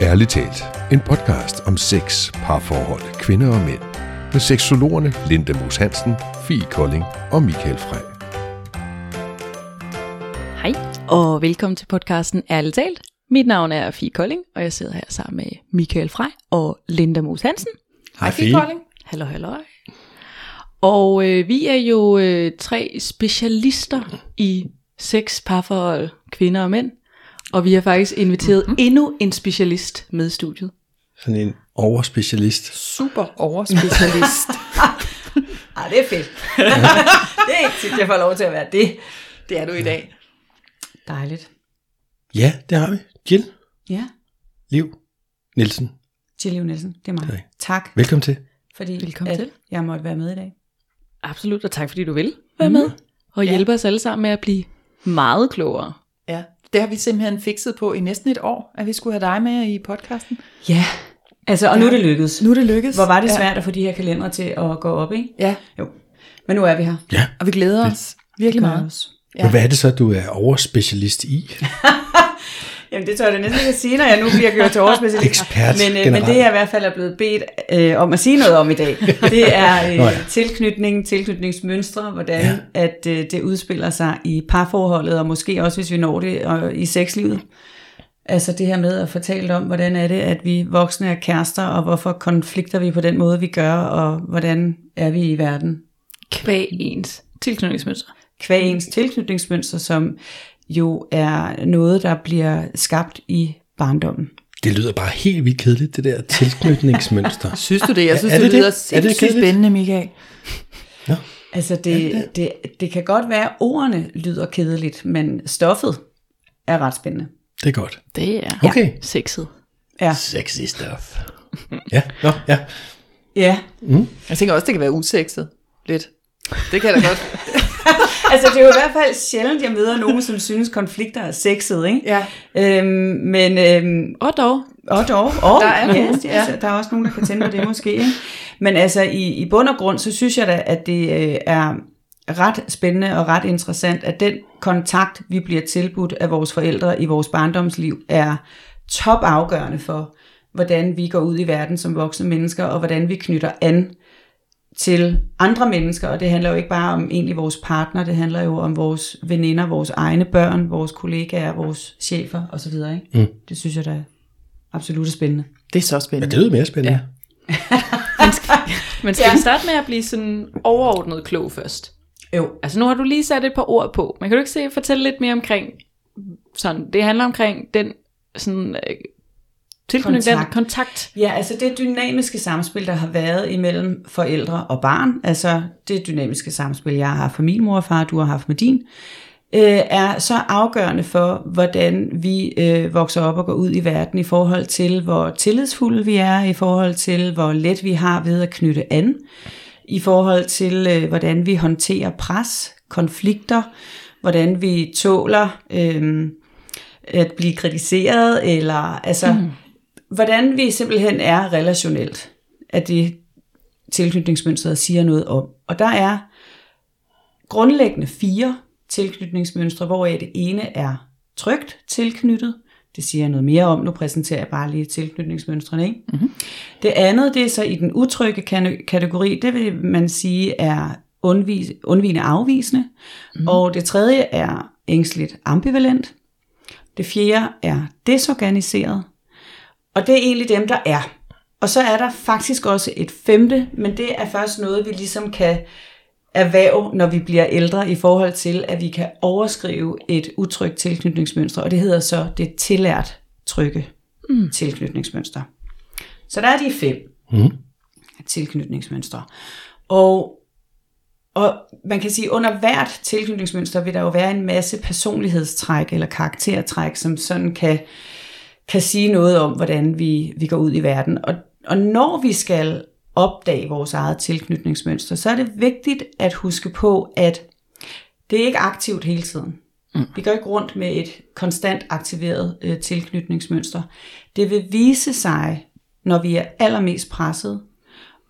Ærligt talt, en podcast om sex, parforhold, kvinder og mænd. Med seksologerne Linda Moos Hansen, Fie Kolding og Michael Frey. Hej, og velkommen til podcasten Ærligt talt. Mit navn er Fie Kolding, og jeg sidder her sammen med Michael Frey og Linda Moos Hansen. Hej Fie. Kolding. Hallo, hallo. Og øh, vi er jo øh, tre specialister i sex, parforhold, kvinder og mænd. Og vi har faktisk inviteret mm-hmm. endnu en specialist med i studiet. Sådan en overspecialist. Super overspecialist. ah, det er fedt. det er ikke tit, jeg får lov til at være det. Det er du i dag. Dejligt. Ja, det har vi. Jill. Ja. Liv. Nielsen. Jill Liv Nielsen, det er mig. Okay. Tak. Velkommen til. Fordi Velkommen til. jeg måtte være med i dag. Absolut, og tak fordi du vil være mm. med. Og ja. hjælpe os alle sammen med at blive meget klogere. Ja, det har vi simpelthen fikset på i næsten et år, at vi skulle have dig med i podcasten. Ja, altså, og ja. nu er det lykkedes. Nu er det lykkedes. Hvor var det svært ja. at få de her kalendere til at gå op, ikke? Ja. Jo. Men nu er vi her. Ja. Og vi glæder det, os virkelig meget. Os. Ja. Men hvad er det så, du er overspecialist i? Jamen det tør jeg næsten ikke at sige, når jeg nu bliver gjort til overspecialist. Ekspert men, øh, men det jeg i hvert fald er blevet bedt øh, om at sige noget om i dag, det er øh, Nå ja. tilknytning, tilknytningsmønstre, hvordan ja. at øh, det udspiller sig i parforholdet, og måske også hvis vi når det og, i sexlivet. Altså det her med at fortælle om, hvordan er det, at vi voksne er kærester, og hvorfor konflikter vi på den måde, vi gør, og hvordan er vi i verden. Kvæg ens tilknytningsmønstre. Kvæg ens tilknytningsmønstre, som jo er noget, der bliver skabt i barndommen. Det lyder bare helt vildt kedeligt, det der tilknytningsmønster. synes du det? Jeg synes, ja, det, det, det lyder sindssygt spændende, Michael. Ja. Altså, det, ja, det. Det, det kan godt være, at ordene lyder kedeligt, men stoffet er ret spændende. Det er godt. Det er okay. sexet. Ja. Sexy stuff. ja, nå, ja. Ja. Mm. Jeg tænker også, det kan være usekset. Lidt. Det kan da godt. Altså, det er jo i hvert fald sjældent, jeg møder nogen, som synes, konflikter er sexet, ikke? Ja. Øhm, men, øhm, og dog. Og dog. Og, der er ja, yes, ja. der er også nogen, der kan tænde på det måske. Ikke? Men altså, i, i bund og grund, så synes jeg da, at det øh, er ret spændende og ret interessant, at den kontakt, vi bliver tilbudt af vores forældre i vores barndomsliv, er top afgørende for, hvordan vi går ud i verden som voksne mennesker, og hvordan vi knytter an til andre mennesker, og det handler jo ikke bare om egentlig vores partner, det handler jo om vores veninder, vores egne børn, vores kollegaer, vores chefer osv. Ikke? Mm. Det synes jeg da er absolut spændende. Det er så spændende. Ja, det er mere spændende. Ja. men skal, men skal ja. vi starte med at blive sådan overordnet klog først? Jo. Altså nu har du lige sat et par ord på, men kan du ikke se, fortælle lidt mere omkring, sådan, det handler omkring den sådan, øh, Tilknytning kontakt. Den kontakt. Ja, altså det dynamiske samspil, der har været imellem forældre og barn, altså det dynamiske samspil, jeg har haft med min mor og far, du har haft med din, øh, er så afgørende for, hvordan vi øh, vokser op og går ud i verden i forhold til, hvor tillidsfulde vi er, i forhold til, hvor let vi har ved at knytte an, i forhold til, øh, hvordan vi håndterer pres, konflikter, hvordan vi tåler øh, at blive kritiseret, eller altså... Mm hvordan vi simpelthen er relationelt, at det tilknytningsmønstret siger noget om. Og der er grundlæggende fire tilknytningsmønstre, hvor det ene er trygt tilknyttet. Det siger jeg noget mere om. Nu præsenterer jeg bare lige tilknytningsmønstrene. Ikke? Mm-hmm. Det andet, det er så i den utrygge kategori, det vil man sige er undvis, undvigende afvisende. Mm-hmm. Og det tredje er ængstligt ambivalent. Det fjerde er desorganiseret. Og det er egentlig dem, der er. Og så er der faktisk også et femte, men det er først noget, vi ligesom kan erhverve, når vi bliver ældre, i forhold til, at vi kan overskrive et utrygt tilknytningsmønster, og det hedder så det tillært trygge mm. tilknytningsmønster. Så der er de fem mm. tilknytningsmønstre. Og, og man kan sige, under hvert tilknytningsmønster vil der jo være en masse personlighedstræk eller karaktertræk, som sådan kan kan sige noget om, hvordan vi, vi går ud i verden. Og, og når vi skal opdage vores eget tilknytningsmønster, så er det vigtigt at huske på, at det er ikke aktivt hele tiden. Mm. Vi går ikke rundt med et konstant aktiveret øh, tilknytningsmønster. Det vil vise sig, når vi er allermest presset,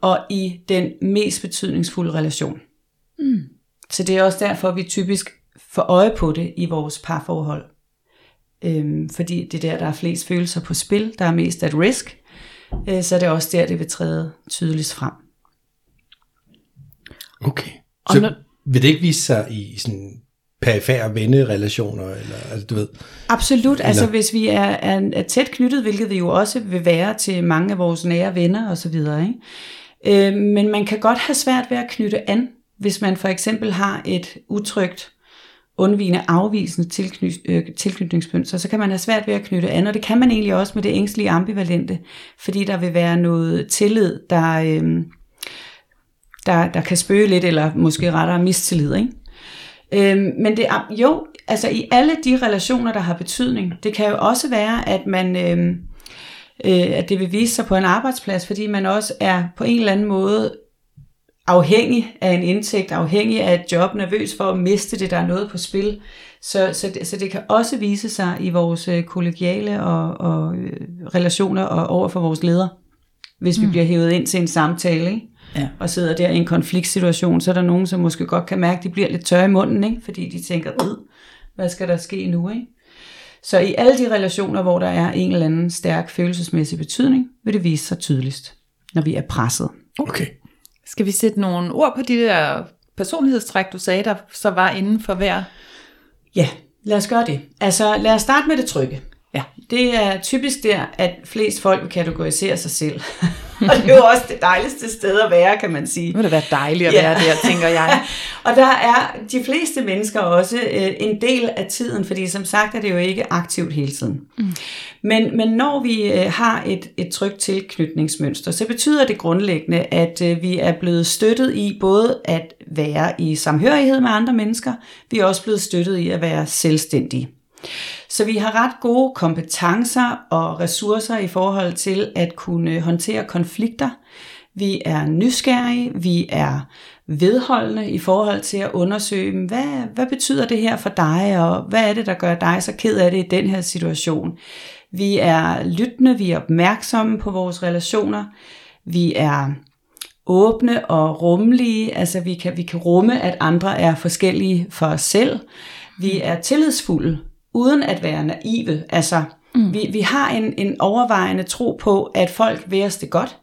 og i den mest betydningsfulde relation. Mm. Så det er også derfor, vi typisk får øje på det i vores parforhold Øhm, fordi det er der, der er flest følelser på spil, der er mest at risk, øh, så er det også der, det vil træde tydeligst frem. Okay. Og Så når- vil det ikke vise sig i sådan perifære vennerelationer, eller altså, du ved, Absolut, altså Eller- hvis vi er, er, er tæt knyttet, hvilket vi jo også vil være til mange af vores nære venner osv. Ikke? Øh, men man kan godt have svært ved at knytte an, hvis man for eksempel har et utrygt, undvigende, afvisende tilkny, øh, tilknytningsmønster, så kan man have svært ved at knytte an, og det kan man egentlig også med det ængstlige ambivalente, fordi der vil være noget tillid, der, øh, der, der kan spøge lidt, eller måske rettere mistillid, ikke? Øh, men det er, jo, altså i alle de relationer, der har betydning, det kan jo også være, at man, øhm, øh, at det vil vise sig på en arbejdsplads, fordi man også er på en eller anden måde afhængig af en indtægt, afhængig af et job, nervøs for at miste det, der er noget på spil. Så, så, det, så det kan også vise sig i vores øh, kollegiale og, og øh, relationer og over for vores ledere, hvis vi mm. bliver hævet ind til en samtale, ikke? Ja. og sidder der i en konfliktsituation, så er der nogen, som måske godt kan mærke, at de bliver lidt tørre i munden, ikke? fordi de tænker, "Øh, hvad skal der ske nu? Ikke? Så i alle de relationer, hvor der er en eller anden stærk følelsesmæssig betydning, vil det vise sig tydeligst, når vi er presset. okay. Skal vi sætte nogle ord på de der personlighedstræk, du sagde, der så var inden for hver? Ja, lad os gøre det. Altså, lad os starte med det trygge. Ja. Det er typisk der, at flest folk vil kategorisere sig selv. og det er jo også det dejligste sted at være, kan man sige. Det må da være dejligt at Ja. være der, tænker jeg. og der er de fleste mennesker også øh, en del af tiden, fordi som sagt er det jo ikke aktivt hele tiden. Mm. Men, men når vi øh, har et, et trygt tilknytningsmønster, så betyder det grundlæggende, at øh, vi er blevet støttet i både at være i samhørighed med andre mennesker, vi er også blevet støttet i at være selvstændige. Så vi har ret gode kompetencer og ressourcer i forhold til at kunne håndtere konflikter. Vi er nysgerrige, vi er vedholdende i forhold til at undersøge, hvad, hvad betyder det her for dig, og hvad er det, der gør dig så ked af det i den her situation. Vi er lyttende, vi er opmærksomme på vores relationer, vi er åbne og rummelige, altså vi kan, vi kan rumme, at andre er forskellige for os selv. Vi er tillidsfulde, uden at være naive. Altså, mm. vi, vi har en, en overvejende tro på, at folk vil os det godt,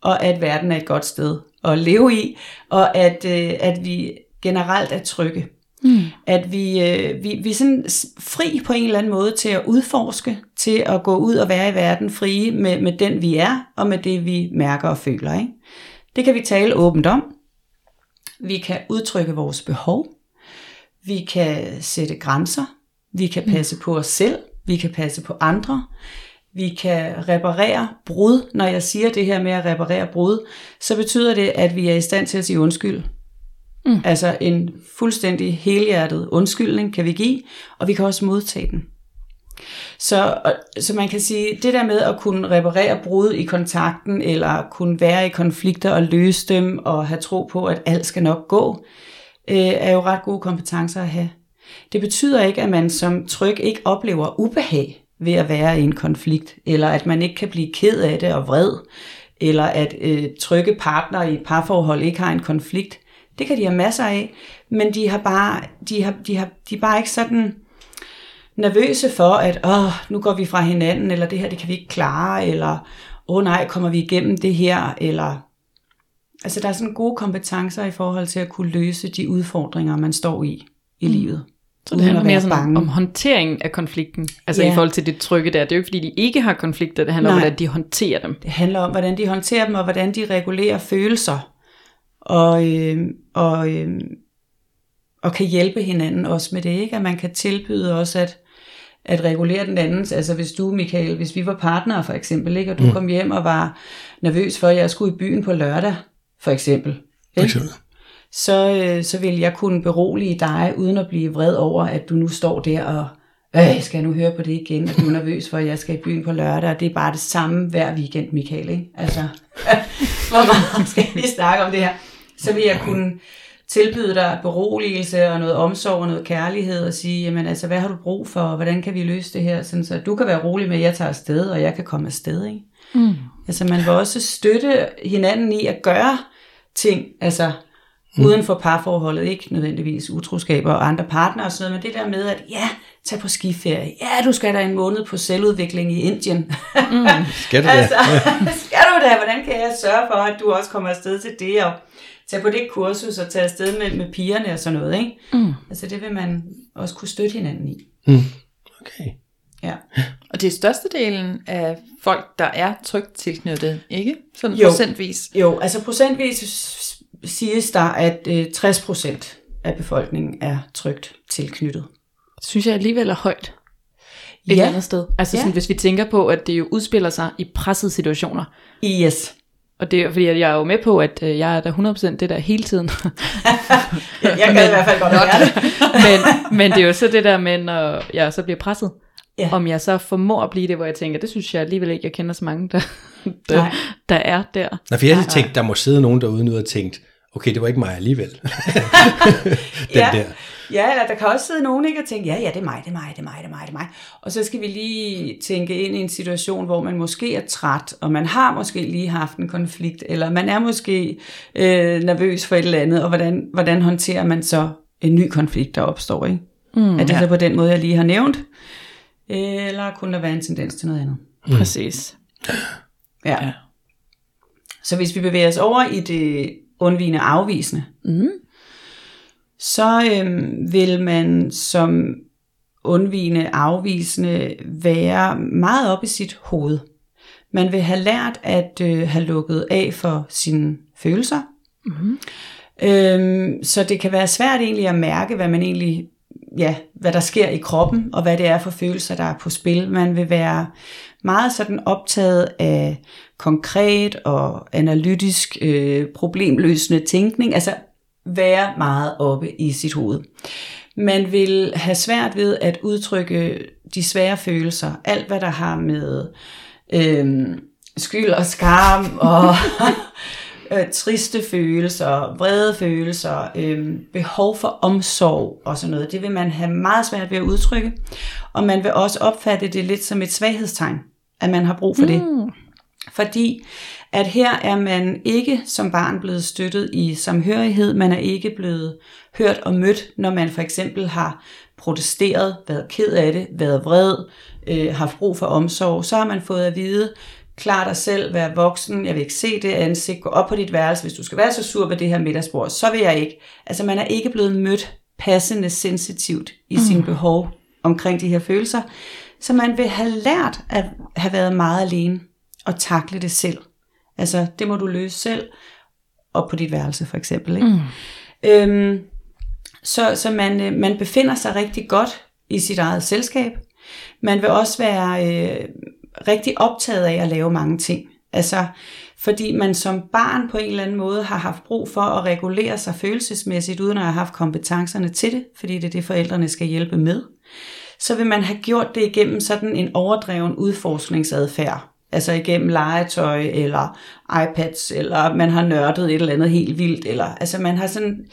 og at verden er et godt sted at leve i, og at, øh, at vi generelt er trygge. Mm. At vi, øh, vi, vi er sådan fri på en eller anden måde til at udforske, til at gå ud og være i verden frie med, med den vi er, og med det vi mærker og føler. Ikke? Det kan vi tale åbent om. Vi kan udtrykke vores behov. Vi kan sætte grænser. Vi kan passe på os selv. Vi kan passe på andre. Vi kan reparere brud. Når jeg siger det her med at reparere brud, så betyder det, at vi er i stand til at sige undskyld. Mm. Altså en fuldstændig helhjertet undskyldning kan vi give, og vi kan også modtage den. Så, så man kan sige, det der med at kunne reparere brud i kontakten, eller kunne være i konflikter og løse dem, og have tro på, at alt skal nok gå, øh, er jo ret gode kompetencer at have. Det betyder ikke, at man som tryg ikke oplever ubehag ved at være i en konflikt, eller at man ikke kan blive ked af det og vred, eller at øh, trygge partnere i et parforhold ikke har en konflikt. Det kan de have masser af, men de har bare, de har, de har, de er bare ikke sådan nervøse for, at åh, nu går vi fra hinanden, eller det her, det kan vi ikke klare, eller åh nej, kommer vi igennem det her, eller... Altså, der er sådan gode kompetencer i forhold til at kunne løse de udfordringer, man står i i mm. livet. Så det handler mere sådan om, om håndtering af konflikten. Altså Ja. i forhold til det trygge der. Det er jo ikke fordi, de ikke har konflikter. Det handler om, Nej. hvordan de håndterer dem. Det handler om, hvordan de håndterer dem, og hvordan de regulerer følelser, og, øh, og, øh, og kan hjælpe hinanden også med det, ikke? At man kan tilbyde også at, at regulere den andens, altså hvis du, Michael, hvis vi var partnere for eksempel, ikke? og du mm. kom hjem og var nervøs for, at jeg skulle i byen på lørdag, for eksempel, For ikke? eksempel. Så, øh, så vil jeg kunne berolige dig, uden at blive vred over, at du nu står der og, øh, skal jeg nu høre på det igen, at du er nervøs for, at jeg skal i byen på lørdag, og det er bare det samme hver weekend, Michael, ikke? Altså, hvor meget skal vi snakke om det her? Så vil jeg kunne tilbyde dig beroligelse og noget omsorg og noget kærlighed og sige, jamen altså, hvad har du brug for, og hvordan kan vi løse det her, sådan så du kan være rolig med, at jeg tager afsted, og jeg kan komme afsted, ikke? Mm. Altså, man vil også støtte hinanden i at gøre ting, altså Mm. Uden for parforholdet, ikke nødvendigvis utroskaber og andre partnere og sådan noget, men det der med, at ja, tag på skiferie. Ja, du skal da en måned på selvudvikling i Indien. Mm. Skal du det? altså, skal du da? Hvordan kan jeg sørge for, at du også kommer afsted til det, og tage på det kursus og tage afsted med, med pigerne og sådan noget, ikke? Mm. Altså det vil man også kunne støtte hinanden i. Mm. Okay. Ja. Og det er størstedelen af folk, der er trygt tilknyttet, ikke? Sådan Jo. procentvis. Jo, altså procentvis siges der, at øh, 60 procent af befolkningen er trygt tilknyttet. Synes jeg alligevel er højt. Et Ja. andet sted. Altså Ja. sådan, hvis vi tænker på, at det jo udspiller sig i pressede situationer. Yes. Og det er fordi, at jeg er jo med på, at øh, jeg er der 100% det der hele tiden. Jeg, kan i hvert fald godt være det. men, men det er jo så det der med, når jeg så bliver presset. Ja. Om jeg så formår at blive det, hvor jeg tænker, det synes jeg alligevel ikke, jeg kender så mange, der, der, Nej. der er der. Nå, for jeg havde tænkt, der må sidde nogen derude nu og tænkt, okay, det var ikke mig alligevel. Den ja. der. Ja, eller der kan også sidde nogen ikke og tænke, ja, ja, det er mig, det er mig, det er mig, det er mig, det er mig. Og så skal vi lige tænke ind i en situation, hvor man måske er træt, og man har måske lige haft en konflikt, eller man er måske øh, nervøs for et eller andet, og hvordan, hvordan håndterer man så en ny konflikt, der opstår, ikke? Mm, er det ja. så på den måde, jeg lige har nævnt? Eller kunne der være en tendens til noget andet? Mm. Præcis. Ja. ja. Så hvis vi bevæger os over i det undvigende afvisende, Mm. så øhm, vil man som undvigende afvisende være meget op i sit hoved. Man vil have lært at øh, have lukket af for sine følelser. Mm-hmm. Øhm, så det kan være svært egentlig at mærke, hvad man egentlig ja, hvad der sker i kroppen, og hvad det er for følelser, der er på spil. Man vil være meget sådan optaget af konkret og analytisk øh, problemløsende tænkning, altså være meget oppe i sit hoved. Man vil have svært ved at udtrykke de svære følelser, alt hvad der har med øh, skyld og skam og øh, triste følelser, vrede følelser, øh, behov for omsorg og sådan noget. Det vil man have meget svært ved at udtrykke, og man vil også opfatte det lidt som et svaghedstegn, at man har brug for det. Mm. Fordi at her er man ikke som barn blevet støttet i samhørighed, man er ikke blevet hørt og mødt, når man for eksempel har protesteret, været ked af det, været vred, øh, haft brug for omsorg, så har man fået at vide, klar dig selv, vær voksen, jeg vil ikke se det ansigt, gå op på dit værelse, hvis du skal være så sur ved det her middagsbord, så vil jeg ikke. Altså man er ikke blevet mødt passende sensitivt i mm. sine behov omkring de her følelser, så man vil have lært at have været meget alene og takle det selv. Altså det må du løse selv, op på dit værelse for eksempel. Ikke? Mm. Øhm, så så man, øh, man befinder sig rigtig godt i sit eget selskab. Man vil også være øh, rigtig optaget af at lave mange ting. Altså, fordi man som barn på en eller anden måde har haft brug for at regulere sig følelsesmæssigt, uden at have haft kompetencerne til det, fordi det er det, forældrene skal hjælpe med, så vil man have gjort det igennem sådan en overdreven udforskningsadfærd. Altså igennem legetøj, eller iPads, eller man har nørdet et eller andet helt vildt, eller altså man har sådan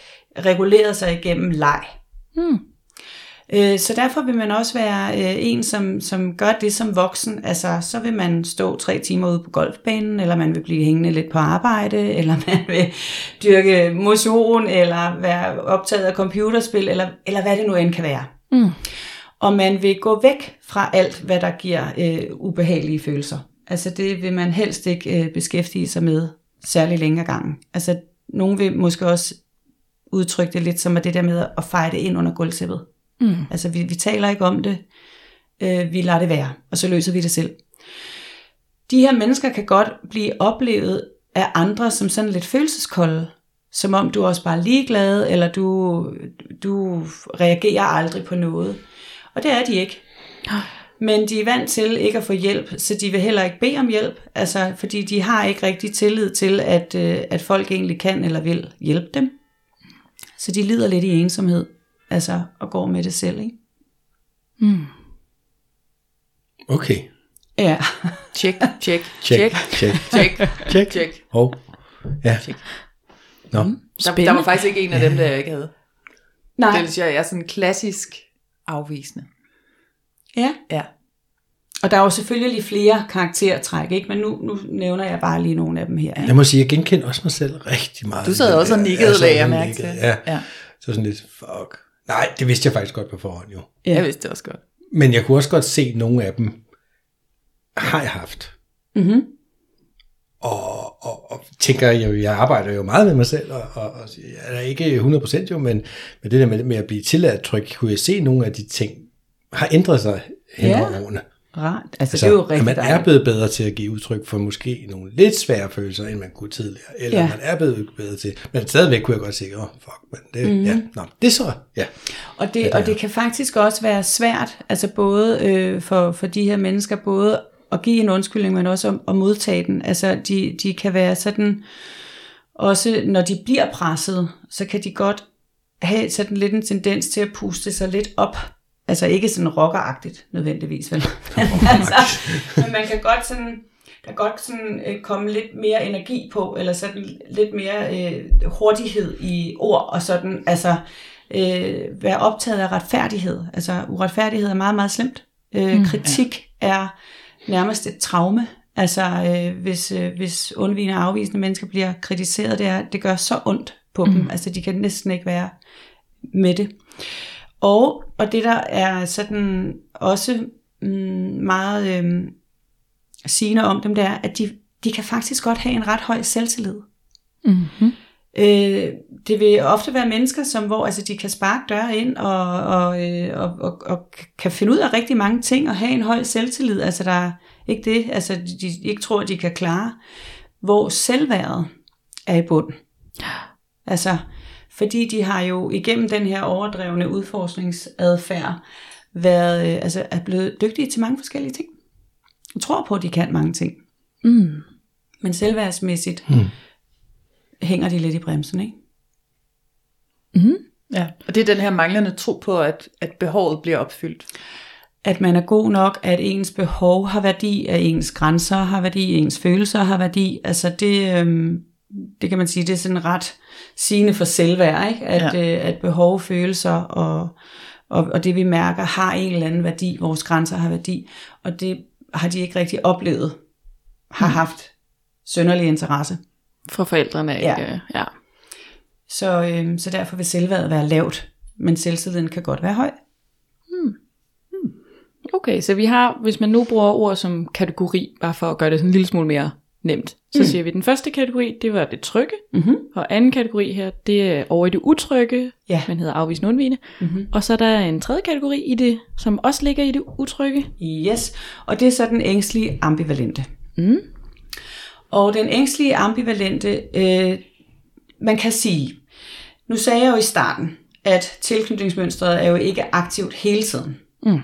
reguleret sig igennem leg. Hmm. Øh, Så derfor vil man også være øh, en, som, som gør det som voksen. Altså, så vil man stå tre timer ude på golfbanen, eller man vil blive hængende lidt på arbejde, eller man vil dyrke motion, eller være optaget af computerspil, eller, eller hvad det nu end kan være. Mm. Og man vil gå væk fra alt, hvad der giver øh, ubehagelige følelser. Altså det vil man helst ikke øh, beskæftige sig med særlig længe ad gangen. Altså nogen vil måske også udtrykke det lidt som at det der med at feje det ind under gulvtæppet. Mm. Altså vi, vi taler ikke om det, øh, vi lader det være, og så løser vi det selv. De her mennesker kan godt blive oplevet af andre som sådan lidt følelseskolde, som om du også bare er ligeglad, eller du, du reagerer aldrig på noget. Og det er de ikke. Men de er vant til ikke at få hjælp, så de vil heller ikke bede om hjælp, altså, fordi de har ikke rigtig tillid til, at, øh, at folk egentlig kan eller vil hjælpe dem. Så de lider lidt i ensomhed, altså, og går med det selv. Ikke? Mm. Okay. Ja. Tjek, tjek, Tjek, tjek, tjek, tjek, tjek. Hov. Ja. Tjek. Nå. Der, der var faktisk ikke en af dem, der jeg ikke havde. Nej. Det vil sige, jeg er sådan klassisk afvisende. Ja. Ja. Og der er jo selvfølgelig flere karaktertræk, ikke? men nu, nu nævner jeg bare lige nogle af dem her. Ikke? Jeg må sige, jeg genkender også mig selv rigtig meget. Du sad også og nikkede, lagde jeg mærke til. Ja. Ja. Så sådan lidt, fuck. Nej, det vidste jeg faktisk godt på forhånd jo. Ja. Jeg vidste det også godt. Men jeg kunne også godt se, at nogle af dem har jeg haft. Mm-hmm. Og, og, og tænker jeg jo, jeg arbejder jo meget med mig selv, og, og, og jeg er ikke 100% jo, men, men det der med, med at blive tilladt tryg, kunne jeg se nogle af de ting har ændret sig hen Ja. over årene. Rart. Altså, Altså, det er jo rigtig man er blevet bedre til at give udtryk for måske nogle lidt svære følelser, end man kunne tidligere. Eller Ja. ja. man er blevet bedre til. Men stadigvæk kunne jeg godt sige, åh, oh, fuck, men det, mm. ja, nå, det er så, ja. Og det, og det kan faktisk også være svært, altså både øh, for, for de her mennesker, både at give en undskyldning, men også at, at modtage den. Altså de, de kan være sådan, også når de bliver presset, så kan de godt have sådan lidt en tendens til at puste sig lidt op. Altså ikke sådan rockeragtigt nødvendigvis, vel? altså, men man kan godt sådan, der kan godt sådan øh, komme lidt mere energi på, eller sådan lidt mere øh, hurtighed i ord, og sådan, altså øh, være optaget af retfærdighed. Altså uretfærdighed er meget, meget slemt. Øh, mm, kritik ja. er nærmest et traume. Altså øh, hvis, øh, hvis undvigende og afvisende mennesker bliver kritiseret, det, er, det gør så ondt på mm. dem. Altså de kan næsten ikke være med det. Og, og det der er sådan også mm, meget øh, sigende om dem, det er, at de, de kan faktisk godt have en ret høj selvtillid. Mm-hmm. Øh, det vil ofte være mennesker, som hvor altså, de kan sparke døre ind og, og, øh, og, og, og kan finde ud af rigtig mange ting og have en høj selvtillid. Altså der er ikke det, altså de, de ikke tror, at de kan klare. Hvor selvværdet er i bund. Altså, fordi de har jo igennem den her overdrevne udforskningsadfærd været, øh, altså er blevet dygtige til mange forskellige ting. Jeg tror på, at de kan mange ting. Mm. Men selvværdsmæssigt Hmm. hænger de lidt i bremsen, ikke? Mm. Ja. Og det er den her manglende tro på, at, at behovet bliver opfyldt. At man er god nok, at ens behov har værdi, at ens grænser har værdi, ens følelser har værdi. Altså det, øhm, det kan man sige, det er sådan ret sigende for selvværd, ikke? At, ja. øh, at behov, følelser og, og, og det vi mærker har en eller anden værdi, vores grænser har værdi, og det har de ikke rigtig oplevet, har haft sønderlig interesse. For forældrene. Ja. Ja. ja. Så, øhm, så derfor vil selvværdet være lavt, men selvtilliden kan godt være høj. Okay, så vi har, hvis man nu bruger ord som kategori, bare for at gøre det sådan en lille smule mere nemt, så mm. siger vi, at den første kategori, det var det trygge, Mm-hmm. og anden kategori her, det er over i det utrygge, Ja. man hedder afvisende undvigende, Mm-hmm. og så er der en tredje kategori i det, som også ligger i det utrygge. Yes, og det er så den ængstlige ambivalente. Mm. Og den ængstlige ambivalente, øh, man kan sige, nu sagde jeg jo i starten, at tilknytningsmønstret er jo ikke aktivt hele tiden. Mm.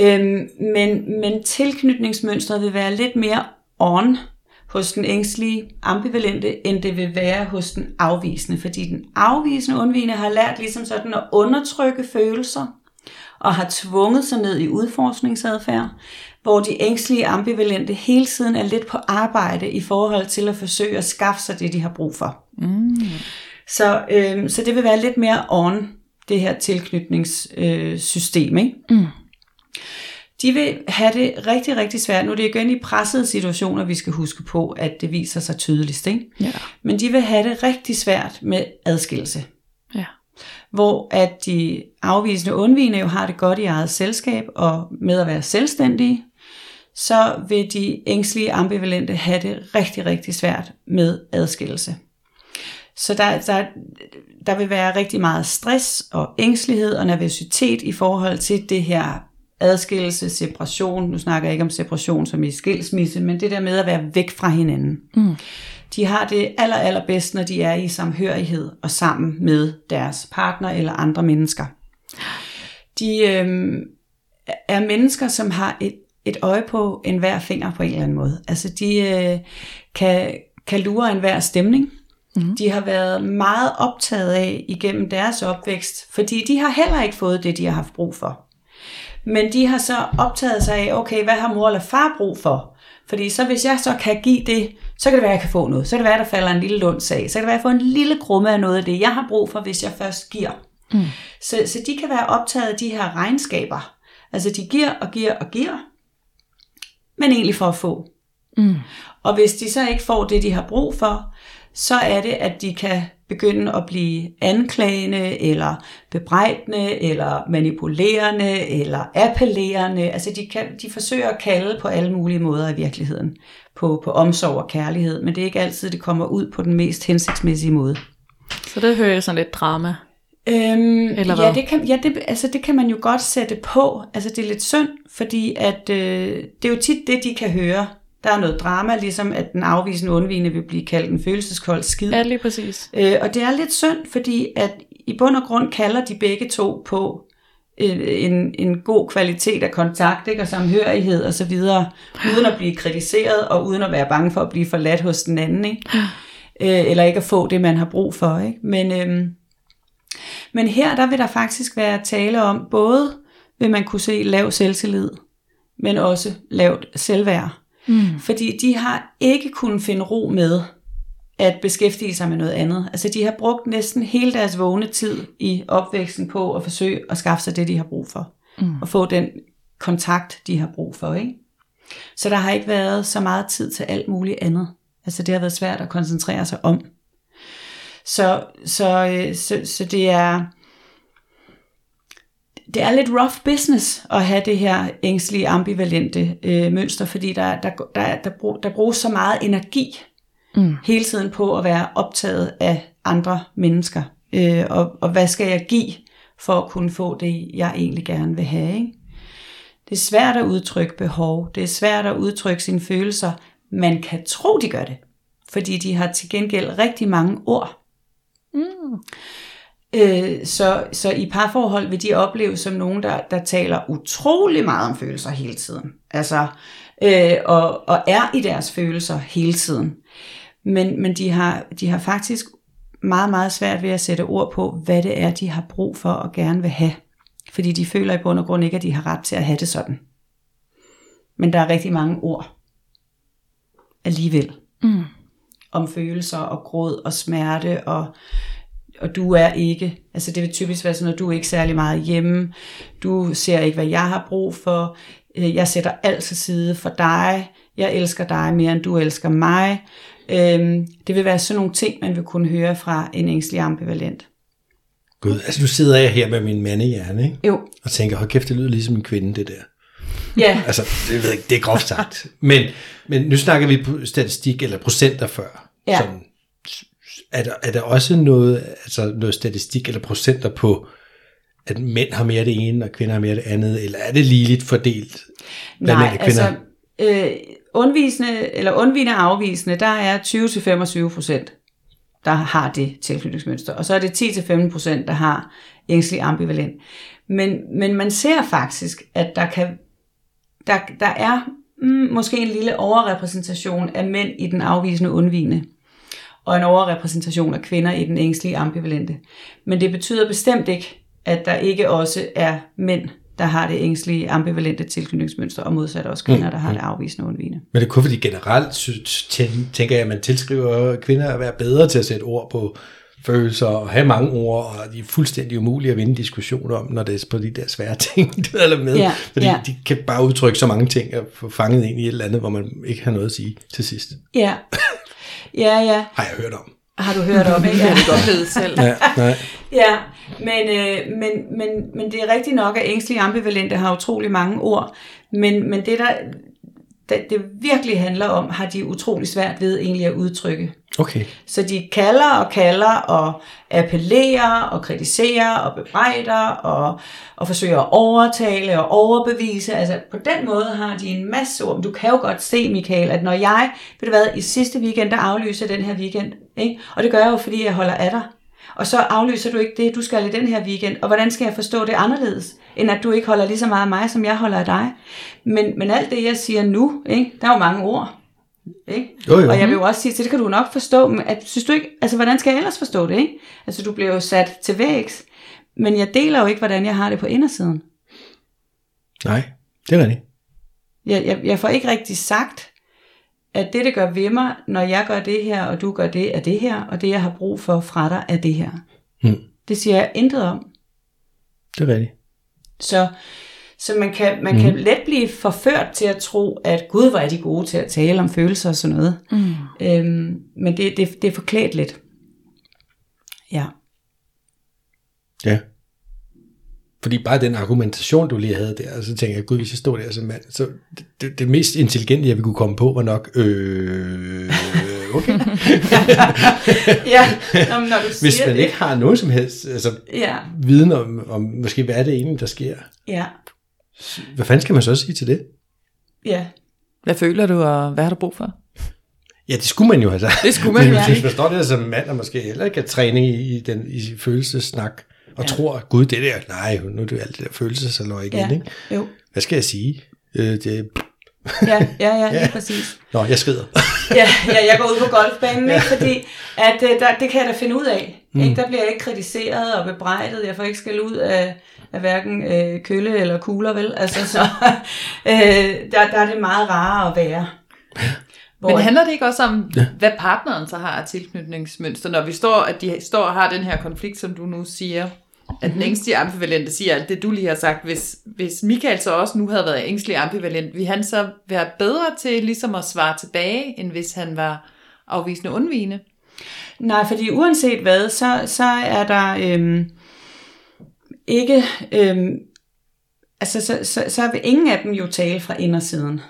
Øhm, men, men tilknytningsmønstret vil være lidt mere on hos den ængstlige ambivalente, end det vil være hos den afvisende. Fordi den afvisende undvigende har lært ligesom sådan at undertrykke følelser, og har tvunget sig ned i udforskningsadfærd, hvor de ængstlige ambivalente hele tiden er lidt på arbejde i forhold til at forsøge at skaffe sig det, de har brug for. Mm. Så, øh, så det vil være lidt mere on, det her tilknytningssystem. Øh, system, ikke? Mm. De vil have det rigtig, rigtig svært. Nu er det igen i pressede situationer, vi skal huske på, at det viser sig tydeligst. Ikke? Ja. Men de vil have det rigtig svært med adskillelse. Ja. Hvor at de afvisende undvigende jo har det godt i eget selskab og med at være selvstændige, så vil de ængstlige ambivalente have det rigtig, rigtig svært med adskillelse. Så der, der, der vil være rigtig meget stress og ængstelighed og nervøsitet i forhold til det her adskillelse, separation. Nu snakker jeg ikke om separation som i skilsmisse, men det der med at være væk fra hinanden. Mm. De har det aller, allerbedst, når de er i samhørighed og sammen med deres partner eller andre mennesker. De øhm, er mennesker, som har et, et øje på enhver finger på en eller anden måde. Altså de øh, kan, kan lure enhver stemning. Mhm. De har været meget optaget af igennem deres opvækst, fordi de har heller ikke fået det, de har haft brug for. Men de har så optaget sig af, okay, hvad har mor eller far brug for? Fordi så hvis jeg så kan give det, så kan det være, at jeg kan få noget. Så kan det være, at der falder en lille lunds af. Så kan det være, at jeg får en lille grumme af noget af det, jeg har brug for, hvis jeg først giver. Mm. Så, så de kan være optaget af de her regnskaber. Altså de giver og giver og giver. men egentlig for at få. Mm. Og hvis de så ikke får det, de har brug for, så er det, at de kan begynde at blive anklagende, eller bebrejdende, eller manipulerende, eller appellerende. Altså de, kan, de forsøger at kalde på alle mulige måder i virkeligheden, på, på omsorg og kærlighed, men det er ikke altid, det kommer ud på den mest hensigtsmæssige måde. Så det hører jeg sådan lidt drama. Øhm, Eller ja, hvad? det kan, ja det, altså det kan man jo godt sætte på. Altså det er lidt synd, fordi at, øh, det er jo tit det, de kan høre. Der er noget drama, ligesom at den afvisende undvigende vil blive kaldt en følelseskold skid. Ja, lige præcis. Øh, og det er lidt synd, fordi at i bund og grund kalder de begge to på en, en, en god kvalitet af kontakt ikke? og samhørighed og så videre, uden at blive kritiseret og uden at være bange for at blive forladt hos den anden. Ikke? Øh, eller ikke at få det, man har brug for. Ikke? Men, øhm, men her der vil der faktisk være tale om, både vil man kunne se lav selvtillid, men også lavt selvværd. Mm. Fordi de har ikke kunnet finde ro med at beskæftige sig med noget andet. Altså de har brugt næsten hele deres vågne tid i opvæksten på at forsøge at skaffe sig det, de har brug for. Mm. Og få den kontakt, de har brug for. Ikke? Så der har ikke været så meget tid til alt muligt andet. Altså det har været svært at koncentrere sig om. Så, så, øh, så, så det er det er lidt rough business at have det her ængstlige, ambivalente øh, mønster, fordi der, der, der, der, brug, der bruges så meget energi Mm. hele tiden på at være optaget af andre mennesker. Øh, og, og hvad skal jeg give for at kunne få det, jeg egentlig gerne vil have. Ikke? Det er svært at udtrykke behov. Det er svært at udtrykke sine følelser. Man kan tro, de gør det. Fordi de har til gengæld rigtig mange ord. Mm. Øh, så, så i parforhold vil de opleve som nogen, der, der taler utrolig meget om følelser hele tiden. Altså, øh, og, og er i deres følelser hele tiden. Men, men de, har, de har faktisk meget, meget svært ved at sætte ord på, hvad det er, de har brug for og gerne vil have. Fordi de føler i bund og grund ikke, at de har ret til at have det sådan. Men der er rigtig mange ord alligevel Mm. om følelser og gråd og smerte og og du er ikke, altså det vil typisk være sådan noget, du er ikke særlig meget hjemme, du ser ikke, hvad jeg har brug for, Øh, jeg sætter alt til side for dig, jeg elsker dig mere, end du elsker mig. Øhm, Det vil være sådan nogle ting, man vil kunne høre fra en ængstelig ambivalent. Gud, altså nu sidder jeg her med min mandehjerne, ikke? Jo, og tænker, hold kæft, det lyder ligesom en kvinde, det der. ja, Altså, det, ved jeg det er groft sagt. Men, men nu snakker vi på statistik eller procenter før. Ja. Sådan, er, der, er der også noget, altså noget statistik eller procenter på, at mænd har mere det ene, og kvinder har mere det andet, eller er det ligeligt fordelt? nej, mænd og kvinder? altså øh, undvisende, eller undvigende og afvisende, der er 20-25 procent, der har det tilknytningsmønster, og så er det 10-15 procent, der har ængstelig ambivalent. Men, men man ser faktisk, at der kan der, der er mm, måske en lille overrepræsentation af mænd i den afvisende undvigende, og en overrepræsentation af kvinder i den ængstlige ambivalente. Men det betyder bestemt ikke, at der ikke også er mænd, der har det ængstlige ambivalente tilknytningsmønster, og modsat også kvinder, der har det afvisende undvigende. Men det er kun fordi generelt tænker jeg, at man tilskriver kvinder at være bedre til at sætte ord på følelser og have mange ord, og de er fuldstændig umulige at vinde diskussioner om, når det er på de der svære ting, du er med. Ja, fordi ja. de kan bare udtrykke så mange ting og få fanget ind i et eller andet, hvor man ikke har noget at sige til sidst. Ja, ja, ja. Har jeg hørt om. Har du hørt om, ikke? Det kan vi godt vide selv. Ja, nej. Ja, men, øh, men, men, men det er rigtigt nok, at ængstlige ambivalente har utrolig mange ord, men, men det, der, det, det virkelig handler om, har de utrolig svært ved egentlig at udtrykke. Okay. Så de kalder og kalder og appellerer og kritiserer og bebrejder og, og forsøger at overtale og overbevise. Altså på den måde har de en masse ord. Du kan jo godt se, Michael, at når jeg, ved du hvad, i sidste weekend, der aflyser den her weekend. Ikke? Og det gør jeg jo, fordi jeg holder af dig. Og så aflyser du ikke det, du skal i den her weekend. Og hvordan skal jeg forstå det anderledes, end at du ikke holder lige så meget af mig, som jeg holder af dig? Men, men alt det, jeg siger nu, ikke? der er jo mange ord. Ikke? Jo, jo. Og jeg vil jo også sige, til det kan du nok forstå, men at, synes du ikke, altså hvordan skal jeg ellers forstå det, ikke? Altså du bliver jo sat til vægs, men jeg deler jo ikke, hvordan jeg har det på indersiden. Nej, det er rigtigt. Jeg, jeg, jeg får ikke rigtig sagt, at det, det gør ved mig, når jeg gør det her, og du gør det, er det her, og det, jeg har brug for fra dig, er det her. Hmm. Det siger jeg intet om. Det er rigtigt. Så, Så man kan, man mm. kan let blive forført til at tro, at gud, er de gode til at tale om følelser og sådan noget. Mm. Øhm, men det, det, det er forklædt lidt. Ja. Ja. Fordi bare den argumentation, du lige havde der, så tænker jeg, gud, hvis jeg stod der som mand, så det, det, det mest intelligente, jeg ville kunne komme på, var nok, øh, okay. ja, Nå, når du Hvis siger man det. ikke har nogen som helst altså, Ja, viden om, om, måske hvad er det egentlig, der sker, ja, hvad fanden skal man så sige til det? ja. Hvad føler du, og hvad har du brug for? Ja, det skulle man jo altså. Det skulle man jo. hvis man står der som mand, og måske heller ikke har træning i, i den i følelsesnak, og ja. tror, gud, det der, nej, nu er det jo alt det der følelsesaløj igen, Ja, ikke? jo. Hvad skal jeg sige? Øh, det, Ja, ja, ja, lige præcis. nå, jeg skrider. Ja, ja, jeg går ud på golfbanen, ikke? fordi at, øh, der, det kan jeg da finde ud af. Mm. Ikke? Der bliver jeg ikke kritiseret og bebrejdet. Jeg får ikke skal ud af, af hverken øh, kølle eller kugler, vel? Altså, så øh, der, der er det meget rarere at være. Hvor, Men handler det ikke også om, ja. hvad partneren så har af tilknytningsmønster, når vi står, at de står og har den her konflikt, som du nu siger, at den ængstlige ambivalente siger alt det, du lige har sagt. Hvis, hvis Michael så også nu havde været ængstelig ambivalent, ville han så være bedre til ligesom at svare tilbage, end hvis han var afvisende undvigende? Nej, fordi uanset hvad, så, så er der øhm, ikke... Øhm, altså, så, så, så vil ingen af dem jo tale fra indersiden.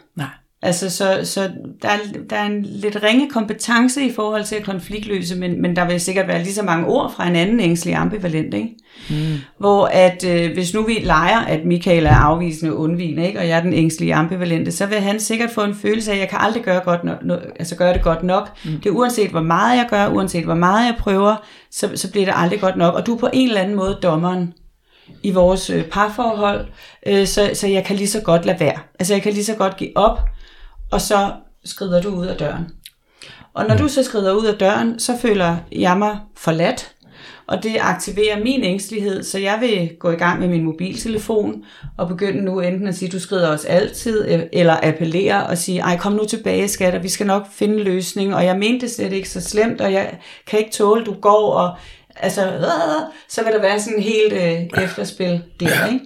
Altså, så, så der, er, der er en lidt ringe kompetence i forhold til at konfliktløse, men, men der vil sikkert være lige så mange ord fra en anden ængstelig ambivalent, ikke? Mm. Hvor at, øh, hvis nu vi leger, at Michael er afvisende undvigende, ikke? og jeg er den ængstlige ambivalente, så vil han sikkert få en følelse af, at jeg kan aldrig gøre, godt no, no, altså gøre det godt nok. Mm. Det er uanset hvor meget jeg gør, uanset hvor meget jeg prøver, så, så bliver det aldrig godt nok. Og du er på en eller anden måde dommeren i vores øh, parforhold, øh, så, så jeg kan lige så godt lade være. Altså jeg kan lige så godt give op, og så skrider du ud af døren. Og når du så skrider ud af døren, så føler jeg mig forladt, og det aktiverer min ængstelighed, så jeg vil gå i gang med min mobiltelefon og begynde nu enten at sige, du skrider os altid, øh, eller appellere og sige, ej kom nu tilbage skat, og vi skal nok finde en løsning, og jeg mente det slet ikke så slemt, og jeg kan ikke tåle, du går, og altså, øh, så vil der være sådan en helt øh, efterspil der, ikke?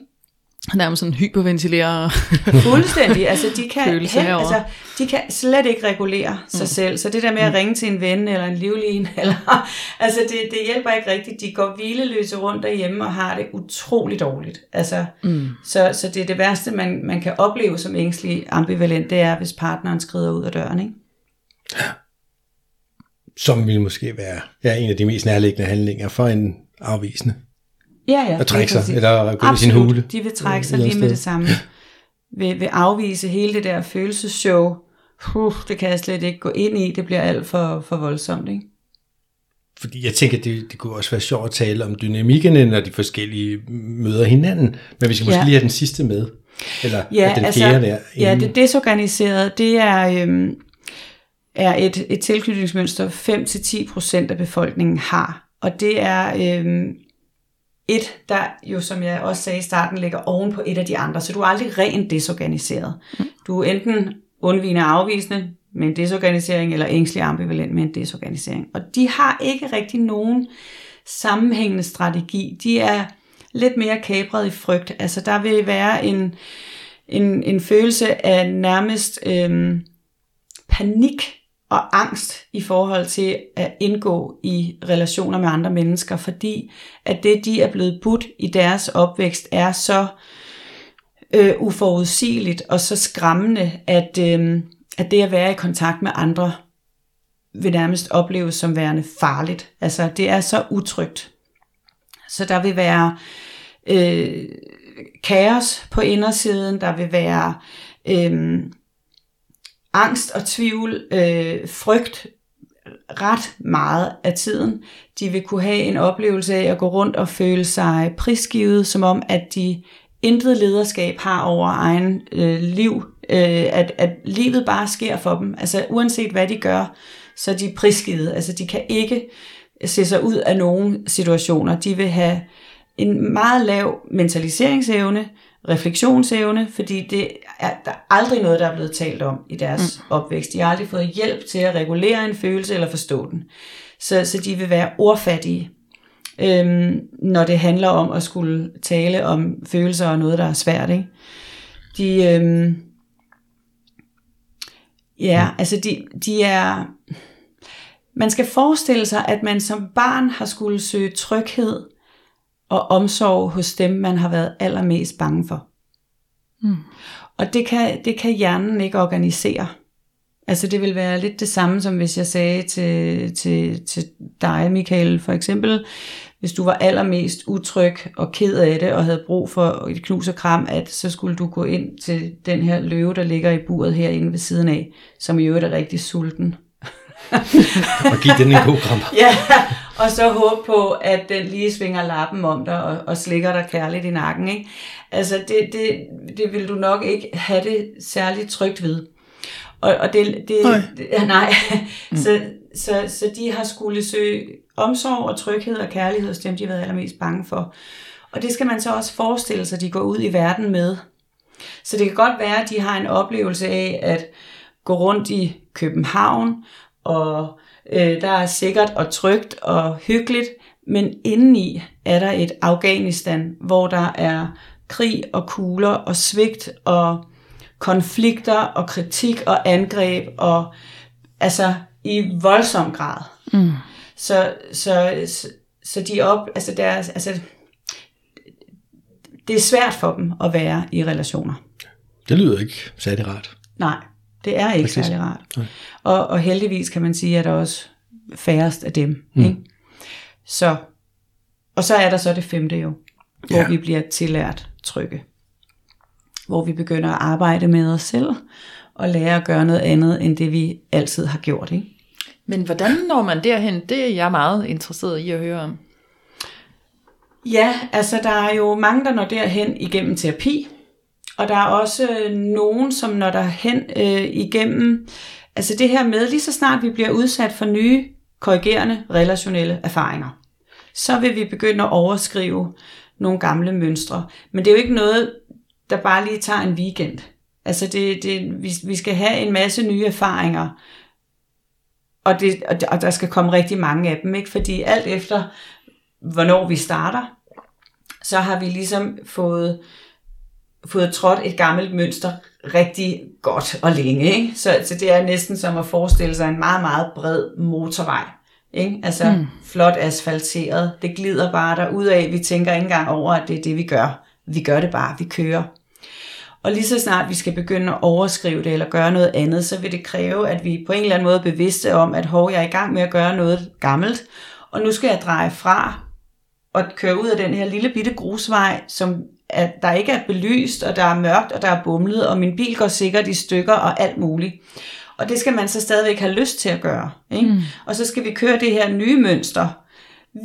Nærmest sådan hyperventilere. Fuldstændig. Altså, de kan, hen, altså, de kan slet ikke regulere sig mm. selv. Så det der med at ringe til en ven eller en livlin, eller, altså det, det hjælper ikke rigtigt. De går hvileløse rundt derhjemme og har det utroligt dårligt. Altså, mm. så, så det er det værste, man, man kan opleve som ængstelig ambivalent, det er, hvis partneren skrider ud af døren. Ikke? Som ville måske være ja, en af de mest nærliggende handlinger for en afvisende. Ja, ja. At trække sig, præcis. eller gå ind i sin Absolut. hule. De vil trække sig lige med det samme. Vil, vil afvise hele det der følelsesshow. Puh, det kan jeg slet ikke gå ind i. Det bliver alt for, for voldsomt, ikke? Fordi jeg tænker, det, det kunne også være sjovt at tale om dynamikkerne, når de forskellige møder hinanden. Men vi skal måske Ja. lige have den sidste med. Eller Ja, den altså, fjerde der. ja, det desorganiserede, det er, øhm, er et, et tilknytningsmønster, 5-10% af befolkningen har. Og det er øhm, et, der jo, som jeg også sagde i starten, ligger oven på et af de andre. Så du er aldrig rent desorganiseret. Du er enten undvigende og afvisende med en desorganisering, eller ængstelig ambivalent med en desorganisering. Og de har ikke rigtig nogen sammenhængende strategi. De er lidt mere kabret i frygt. Altså der vil være en, en, en følelse af nærmest øhm, panik og angst i forhold til at indgå i relationer med andre mennesker, fordi at det, de er blevet budt i deres opvækst, er så øh, uforudsigeligt og så skræmmende, at, øh, at det at være i kontakt med andre vil nærmest opleves som værende farligt. Altså det er så utrygt. Så der vil være øh, kaos på indersiden, der vil være øh, angst og tvivl, øh, frygt ret meget af tiden. De vil kunne have en oplevelse af at gå rundt og føle sig prisgivet, som om at de intet lederskab har over egen øh, liv, øh, at, at livet bare sker for dem. Altså uanset hvad de gør, så er de prisgivet. Altså de kan ikke se sig ud af nogen situationer. De vil have en meget lav mentaliseringsevne, refleksionsevne, fordi det er der er aldrig noget, der er blevet talt om i deres mm. opvækst. De har aldrig fået hjælp til at regulere en følelse eller forstå den. Så, så de vil være ordfattige. øhm, når det handler om at skulle tale om følelser og noget, der er svært. Ikke? De, øhm, ja, altså de, de er... Man skal forestille sig, at man som barn har skulle søge tryghed og omsorg hos dem, man har været allermest bange for. Mm. Og det kan, det kan hjernen ikke organisere. Altså det vil være lidt det samme, som hvis jeg sagde til, til, til dig, Michael, for eksempel, hvis du var allermest utryg og ked af det, og havde brug for et knus og kram, at så skulle du gå ind til den her løve, der ligger i buret herinde ved siden af, som i øvrigt er rigtig sulten. og give den en god kram. ja, og så håbe på, at den lige svinger lappen om dig og, og slikker dig kærligt i nakken. Ikke? Altså det, det, det vil du nok ikke have det særligt trygt ved. Og, og det, det, nej, det, nej. Mm. så, så, så de har skulle søge omsorg og tryghed og kærlighed hos dem, de har været allermest bange for. Og det skal man så også forestille sig, at de går ud i verden med. Så det kan godt være, at de har en oplevelse af at gå rundt i København, og øh, der er sikkert og trygt og hyggeligt, men indeni er der et Afghanistan, hvor der er krig og kugler og svigt og konflikter og kritik og angreb og altså i voldsom grad. Mm. Så, så, så, så de op, altså deres, altså det er svært for dem at være i relationer. Det lyder ikke særlig rart. Nej, det er ikke Præcis. særlig rart. Og, og heldigvis kan man sige, at der er også færrest af dem. Mm. Ikke? Så, og så er der så det femte jo, hvor ja. vi bliver tillært trygge hvor vi begynder at arbejde med os selv og lære at gøre noget andet, end det vi altid har gjort. Ikke? Men hvordan når man derhen? Det er jeg meget interesseret i at høre om. Ja, altså der er jo mange, der når derhen igennem terapi, og der er også øh, nogen, som når derhen øh, igennem, altså det her med, lige så snart vi bliver udsat for nye, korrigerende, relationelle erfaringer, så vil vi begynde at overskrive nogle gamle mønstre. Men det er jo ikke noget, der bare lige tager en weekend. Altså det, det, vi, vi skal have en masse nye erfaringer, og, det, og der skal komme rigtig mange af dem, ikke? fordi alt efter, hvornår vi starter, så har vi ligesom fået, fået trådt et gammelt mønster rigtig godt og længe. Ikke? Så, så det er næsten som at forestille sig en meget, meget bred motorvej. Ikke? Altså mm. flot asfalteret. Det glider bare der af. Vi tænker ikke engang over, at det er det, vi gør. Vi gør det bare, vi kører. Og lige så snart vi skal begynde at overskrive det eller gøre noget andet, så vil det kræve, at vi på en eller anden måde er bevidste om, at hov, jeg er i gang med at gøre noget gammelt, og nu skal jeg dreje fra og køre ud af den her lille bitte grusvej, som at der ikke er belyst, og der er mørkt, og der er bumlet, og min bil går sikkert i stykker og alt muligt. Og det skal man så stadigvæk have lyst til at gøre. Ikke? Mm. Og så skal vi køre det her nye mønster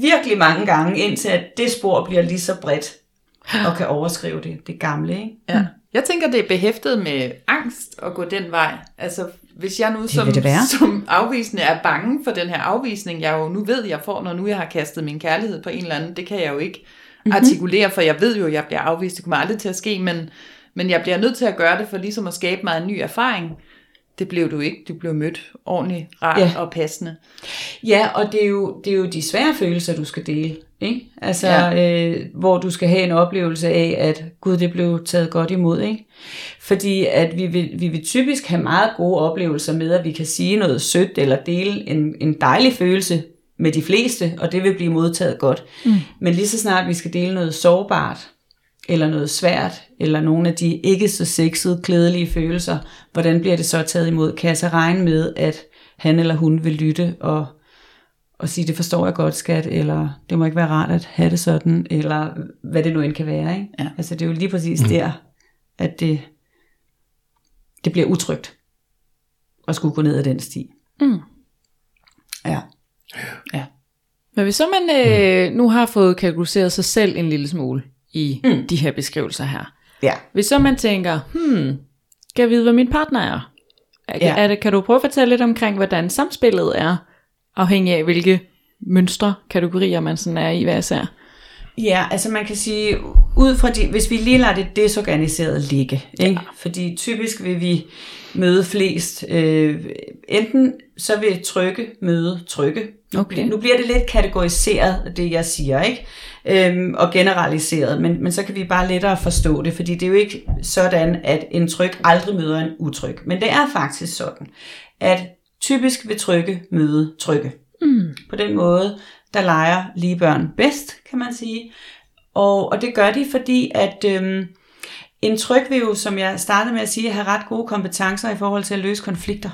virkelig mange gange, indtil at det spor bliver lige så bredt og kan overskrive det, det gamle. Ikke? Ja. Jeg tænker, det er behæftet med angst at gå den vej. Altså, hvis jeg nu som, det det som afvisende er bange for den her afvisning, jeg jo nu ved, jeg får, når nu jeg har kastet min kærlighed på en eller anden, det kan jeg jo ikke mm-hmm. artikulere, for jeg ved jo, at jeg bliver afvist. Det kommer aldrig til at ske, men, men jeg bliver nødt til at gøre det for ligesom at skabe mig en ny erfaring det blev du ikke. Du blev mødt ordentligt, rart ja. og passende. Ja, og det er, jo, det er jo de svære følelser, du skal dele. Ikke? Altså, ja. øh, hvor du skal have en oplevelse af, at Gud, det blev taget godt imod. Ikke? Fordi at vi vil, vi vil typisk have meget gode oplevelser med, at vi kan sige noget sødt, eller dele en, en dejlig følelse med de fleste, og det vil blive modtaget godt. Mm. Men lige så snart vi skal dele noget sårbart, eller noget svært, eller nogle af de ikke så sexede, klædelige følelser, hvordan bliver det så taget imod? Kan jeg så regne med, at han eller hun vil lytte og, og sige, det forstår jeg godt, skat, eller det må ikke være rart at have det sådan, eller hvad det nu end kan være. Ikke? Ja. Altså det er jo lige præcis mm. der, at det, det bliver utrygt at skulle gå ned ad den sti. Mm. Ja. Ja. Men hvis så man øh, nu har fået kategoriseret sig selv en lille smule, i mm. de her beskrivelser her. Ja. Hvis så man tænker, hmm, skal jeg vide, hvad min partner er? er, ja. er det, kan du prøve at fortælle lidt omkring, hvordan samspillet er, afhængig af hvilke mønstre, kategorier man sådan er i hver især? Ja, altså man kan sige, ud fra de, hvis vi lige lader det desorganiseret ligge, ikke? fordi typisk vil vi møde flest øh, enten så vil trykke møde trykke. Okay. Nu bliver det lidt kategoriseret, det jeg siger, ikke? Øhm, og generaliseret, men, men så kan vi bare lettere forstå det, fordi det er jo ikke sådan, at en tryk aldrig møder en utryk. Men det er faktisk sådan, at typisk vil trykke møde trykke. Mm. På den måde, der leger lige børn bedst, kan man sige. Og, og det gør de, fordi at øhm, en tryk vil jo, som jeg startede med at sige, have ret gode kompetencer i forhold til at løse konflikter.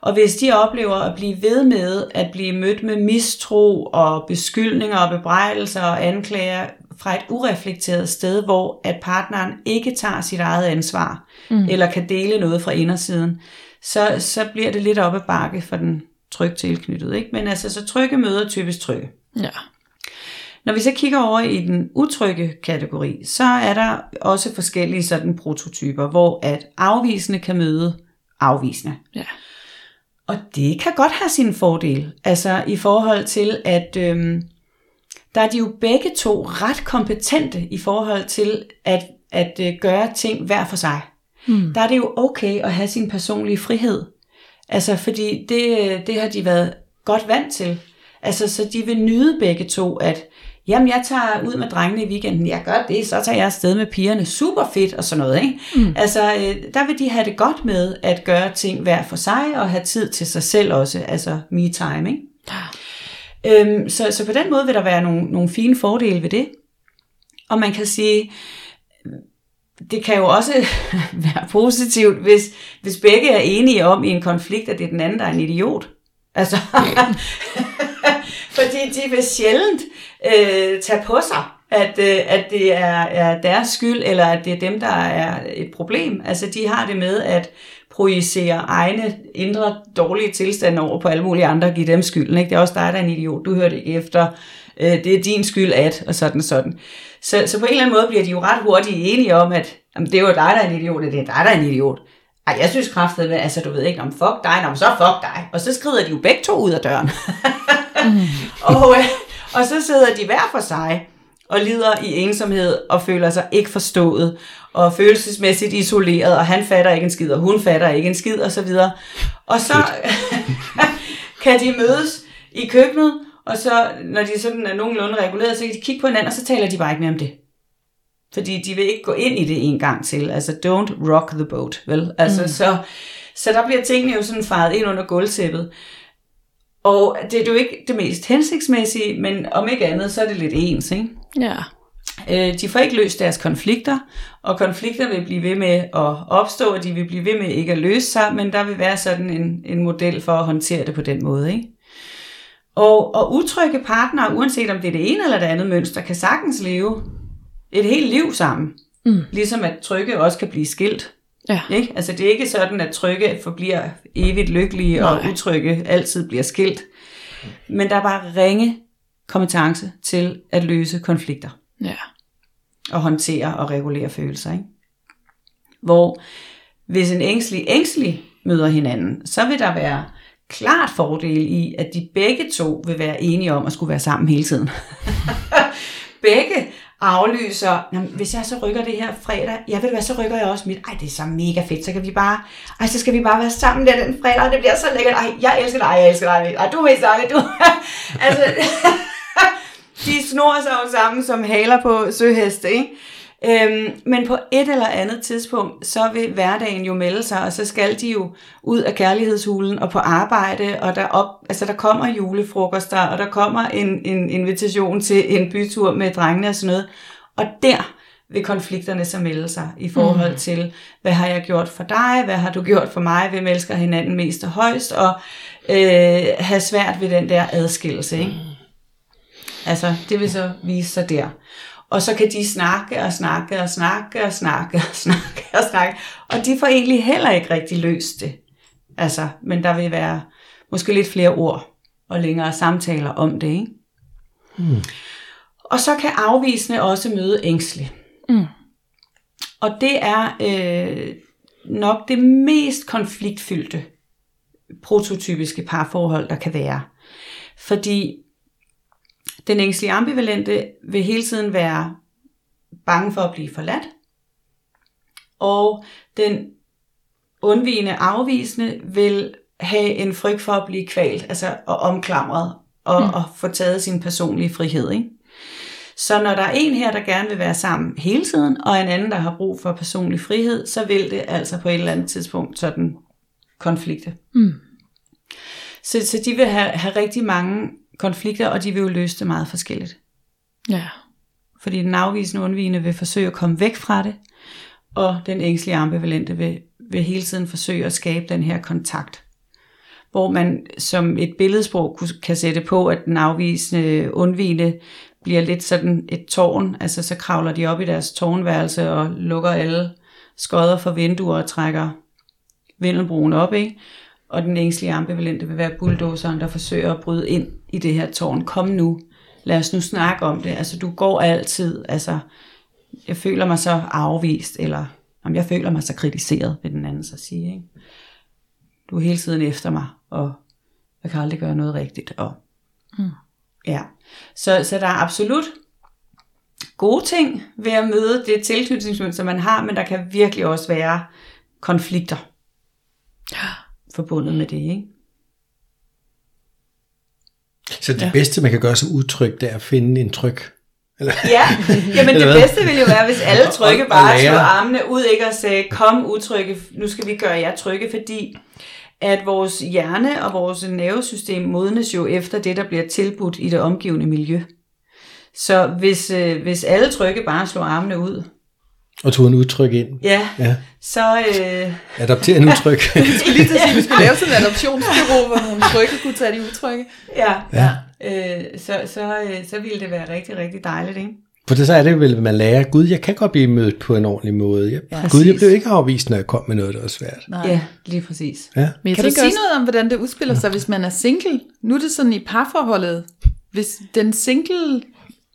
Og hvis de oplever at blive ved med at blive mødt med mistro og beskyldninger og bebrejdelser og anklager fra et ureflekteret sted, hvor at partneren ikke tager sit eget ansvar, mm. eller kan dele noget fra indersiden, så, så bliver det lidt op ad bakke for den tryg tilknyttet. Ikke? Men altså, så trygge møder typisk trygge. Ja. Når vi så kigger over i den utrygge kategori, så er der også forskellige sådan prototyper, hvor at afvisende kan møde afvisende. Ja. Og det kan godt have sin fordel, altså i forhold til, at øhm, der er de jo begge to ret kompetente i forhold til at, at øh, gøre ting hver for sig. Mm. Der er det jo okay at have sin personlige frihed. Altså fordi det, det har de været godt vant til. Altså så de vil nyde begge to, at jamen jeg tager ud med drengene i weekenden, jeg gør det, så tager jeg afsted med pigerne, super fedt og sådan noget. Ikke? Mm. Altså øh, der vil de have det godt med at gøre ting hver for sig, og have tid til sig selv også, altså me time. Ikke? Øhm, så, så på den måde vil der være nogle, nogle fine fordele ved det. Og man kan sige, det kan jo også være positivt, hvis, hvis begge er enige om i en konflikt, at det er den anden, der er en idiot. Altså, fordi de vil sjældent øh, tage på sig, at, øh, at det er, er deres skyld, eller at det er dem, der er et problem. Altså, de har det med at projicere egne indre dårlige tilstande over på alle mulige andre og give dem skylden. Ikke? Det er også dig, der er en idiot. Du hørte ikke efter. Øh, det er din skyld at, og sådan sådan. Så, så på en eller anden måde bliver de jo ret hurtigt enige om, at jamen, det er jo dig, der er en idiot, det er dig, der er en idiot. Ej, jeg synes kraftet med, altså du ved ikke, om fuck dig, om så fuck dig. Og så skrider de jo begge to ud af døren. mm. og, øh, og så sidder de hver for sig og lider i ensomhed og føler sig ikke forstået og følelsesmæssigt isoleret, og han fatter ikke en skid, og hun fatter ikke en skid, og så videre. Og så kan de mødes i køkkenet, og så, når de sådan er nogenlunde reguleret, så kan de kigge på hinanden, og så taler de bare ikke mere om det. Fordi de vil ikke gå ind i det en gang til. Altså, don't rock the boat, vel? Altså, mm. så, så der bliver tingene jo sådan faret ind under gulvtæppet. Og det er jo ikke det mest hensigtsmæssige, men om ikke andet, så er det lidt ens, ikke? Ja. Øh, de får ikke løst deres konflikter, og konflikter vil blive ved med at opstå, og de vil blive ved med ikke at løse sig, men der vil være sådan en, en model for at håndtere det på den måde, ikke? Og, og utrygge partnere, uanset om det er det ene eller det andet mønster, kan sagtens leve et helt liv sammen. Mm. Ligesom at trygge også kan blive skilt. Ja. Ikke? Altså det er ikke sådan, at trygge forbliver evigt lykkelige, Nej. og utrygge altid bliver skilt. Men der er bare ringe kompetence til at løse konflikter. Ja. Og håndtere og regulere følelser. Ikke? Hvor hvis en ængstelig ængstelig møder hinanden, så vil der være klart fordel i, at de begge to vil være enige om at skulle være sammen hele tiden. begge aflyser, Jamen, hvis jeg så rykker det her fredag, ja ved du hvad, så rykker jeg også mit, ej det er så mega fedt, så kan vi bare, ej så skal vi bare være sammen der den fredag, og det bliver så lækkert, ej jeg elsker dig, jeg elsker dig, ej du er mest dejlig, du, altså, de snor sig jo sammen som haler på søheste, ikke? Øhm, men på et eller andet tidspunkt, så vil hverdagen jo melde sig, og så skal de jo ud af kærlighedshulen og på arbejde, og der, op, altså der kommer julefrokoster, og der kommer en, en invitation til en bytur med drengene og sådan noget. Og der vil konflikterne så melde sig i forhold mm. til, hvad har jeg gjort for dig, hvad har du gjort for mig, hvem elsker hinanden mest og højst, og øh, have svært ved den der adskillelse. Ikke? Altså, det vil så vise sig der. Og så kan de snakke og snakke og snakke og snakke og snakke og snakke. Og de får egentlig heller ikke rigtig løst det. Altså, men der vil være måske lidt flere ord og længere samtaler om det. Ikke? Mm. Og så kan afvisende også møde ængsle. Mm. Og det er øh, nok det mest konfliktfyldte prototypiske parforhold, der kan være. Fordi den ængstlige ambivalente vil hele tiden være bange for at blive forladt. Og den undvigende afvisende vil have en frygt for at blive kvalt, altså og omklamret, og, mm. og få taget sin personlige frihed. Ikke? Så når der er en her, der gerne vil være sammen hele tiden, og en anden, der har brug for personlig frihed, så vil det altså på et eller andet tidspunkt sådan konflikte. Mm. Så, så de vil have, have rigtig mange konflikter, og de vil jo løse det meget forskelligt. Ja. Fordi den afvisende undvigende vil forsøge at komme væk fra det, og den ængstlige ambivalente vil, vil hele tiden forsøge at skabe den her kontakt. Hvor man som et billedsprog kan sætte på, at den afvisende undvigende bliver lidt sådan et tårn, altså så kravler de op i deres tårnværelse og lukker alle skodder for vinduer og trækker vindelbroen op, ikke? Og den ængstlige ambivalente vil være bulldozeren, der forsøger at bryde ind i det her tårn. Kom nu, lad os nu snakke om det. Altså du går altid, altså jeg føler mig så afvist, eller om jeg føler mig så kritiseret, vil den anden så sige. Ikke? Du er hele tiden efter mig, og jeg kan aldrig gøre noget rigtigt. Og, mm. ja. så, så der er absolut gode ting ved at møde det tilknytningsmønster, man har, men der kan virkelig også være konflikter forbundet med det. Ikke? Så det ja. bedste, man kan gøre som udtryk, det er at finde en tryk. Eller? Ja, jamen det bedste ville jo være, hvis alle trygge bare slog armene ud, ikke og sagde, kom udtrykke, nu skal vi gøre jer trygge, fordi at vores hjerne og vores nervesystem modnes jo efter det, der bliver tilbudt i det omgivende miljø. Så hvis, øh, hvis alle trygge bare slår armene ud, og tog en udtryk ind. Ja, ja. så... Øh... Adoptere en udtryk. jeg skulle lige til at sige, at vi skulle lave sådan en adoptionsbyrå, hvor nogle trykke kunne tage de udtrykke. Ja, ja. Øh, så, så, øh, så ville det være rigtig, rigtig dejligt, ikke? For det så er det vel, at man lærer, Gud, jeg kan godt blive mødt på en ordentlig måde. Jeg, ja, Gud, jeg blev ikke afvist, når jeg kom med noget, der var svært. Nej. Ja, lige præcis. Ja. Men kan du sige noget om, hvordan det udspiller sig, hvis man er single? Nu er det sådan i parforholdet. Hvis den single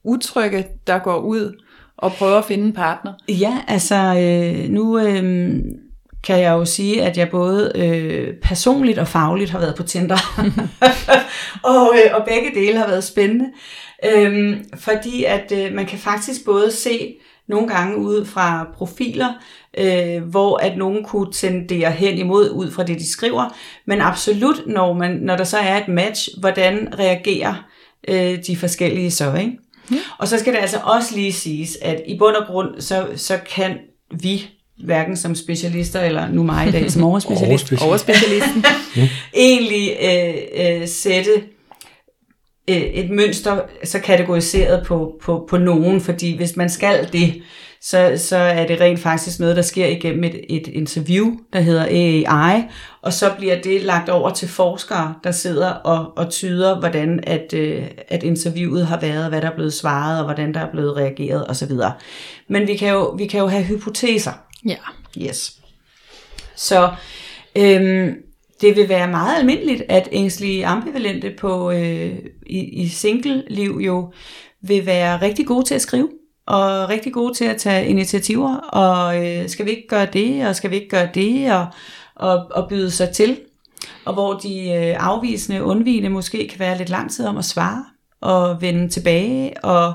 udtrykke, der går ud og prøver at finde en partner. Ja, altså øh, nu øh, kan jeg jo sige, at jeg både øh, personligt og fagligt har været på Tinder. og, øh, og begge dele har været spændende. Øh, fordi at øh, man kan faktisk både se nogle gange ud fra profiler, øh, hvor at nogen kunne tendere hen imod ud fra det, de skriver, men absolut, når, man, når der så er et match, hvordan reagerer øh, de forskellige så, ikke? Ja. Og så skal det altså også lige siges, at i bund og grund, så, så kan vi, hverken som specialister, eller nu mig i dag som overspecialist, overspecialisten, egentlig øh, øh, sætte øh, et mønster så kategoriseret på, på, på nogen, fordi hvis man skal det, så, så er det rent faktisk noget, der sker igennem et, et interview, der hedder AI, og så bliver det lagt over til forskere, der sidder og, og tyder, hvordan at, øh, at interviewet har været, hvad der er blevet svaret, og hvordan der er blevet reageret osv. Men vi kan jo, vi kan jo have hypoteser. Ja. Yes. Så øhm, det vil være meget almindeligt, at ængstlige ambivalente på, øh, i, i single-liv jo vil være rigtig gode til at skrive og rigtig gode til at tage initiativer, og øh, skal vi ikke gøre det, og skal vi ikke gøre det, og, og, og byde sig til. Og hvor de øh, afvisende, undvigende måske kan være lidt lang tid om at svare, og vende tilbage, og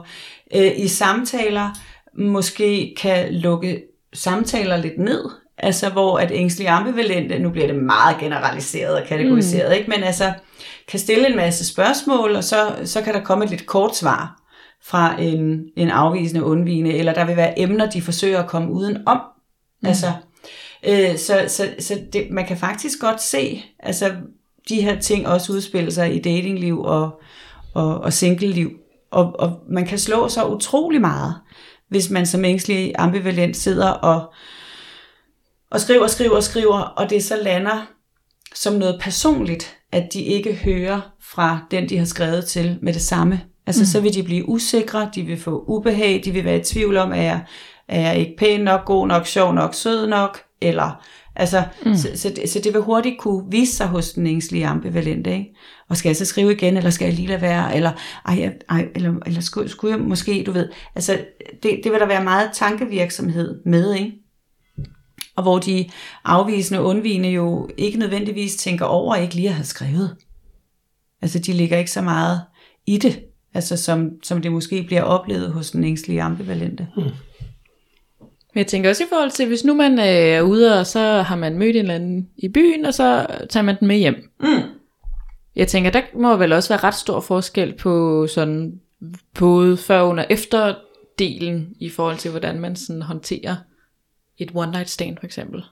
øh, i samtaler måske kan lukke samtaler lidt ned, altså hvor at ængstlige ambivalente, nu bliver det meget generaliseret og kategoriseret, mm. ikke? men altså kan stille en masse spørgsmål, og så, så kan der komme et lidt kort svar fra en, en afvisende undvigende, eller der vil være emner, de forsøger at komme uden om. Mm. Altså, øh, så så, så det, man kan faktisk godt se, altså de her ting også udspille sig i datingliv og, og, og single-liv. Og, og man kan slå sig utrolig meget, hvis man som ængstelig ambivalent sidder og, og skriver, skriver, skriver, og det så lander som noget personligt, at de ikke hører fra den, de har skrevet til med det samme. Altså, mm. så vil de blive usikre, de vil få ubehag, de vil være i tvivl om, er jeg, er jeg ikke pæn nok, god nok, sjov nok, sød nok, eller... Altså, mm. så, så, det, så det vil hurtigt kunne vise sig hos den ængstlige ambivalente, ikke? Og skal jeg så skrive igen, eller skal jeg lige lade være, eller, ej, ej, eller, eller skulle, skulle jeg måske, du ved, altså, det, det vil der være meget tankevirksomhed med, ikke? Og hvor de afvisende undvigende jo ikke nødvendigvis tænker over, ikke lige at have skrevet. Altså, de ligger ikke så meget i det. Altså som, som det måske bliver oplevet hos den ængstlige ambivalente. Mm. Men jeg tænker også i forhold til, hvis nu man øh, er ude, og så har man mødt en eller anden i byen, og så tager man den med hjem. Mm. Jeg tænker, der må vel også være ret stor forskel på sådan, både før, under og efter delen, i forhold til, hvordan man sådan håndterer et one night stand for eksempel.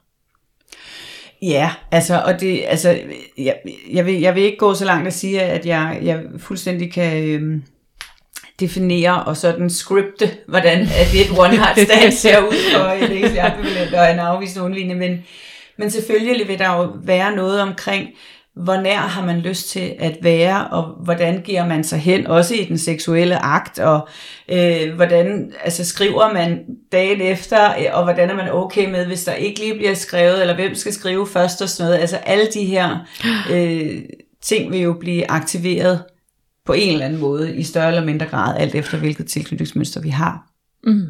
Ja, altså, og det, altså, jeg, jeg, vil, jeg vil ikke gå så langt at sige, at jeg, jeg fuldstændig kan øhm, definere og sådan scripte, hvordan at et one night stand ser ud for ægtelig ambivalent og en afvisende undvigende, men, men selvfølgelig vil der jo være noget omkring, hvor nær har man lyst til at være, og hvordan giver man sig hen, også i den seksuelle akt, og øh, hvordan altså, skriver man dagen efter, øh, og hvordan er man okay med, hvis der ikke lige bliver skrevet, eller hvem skal skrive først og sådan noget. Altså alle de her øh, ting vil jo blive aktiveret på en eller anden måde, i større eller mindre grad, alt efter hvilket tilknytningsmønster vi har. Mm.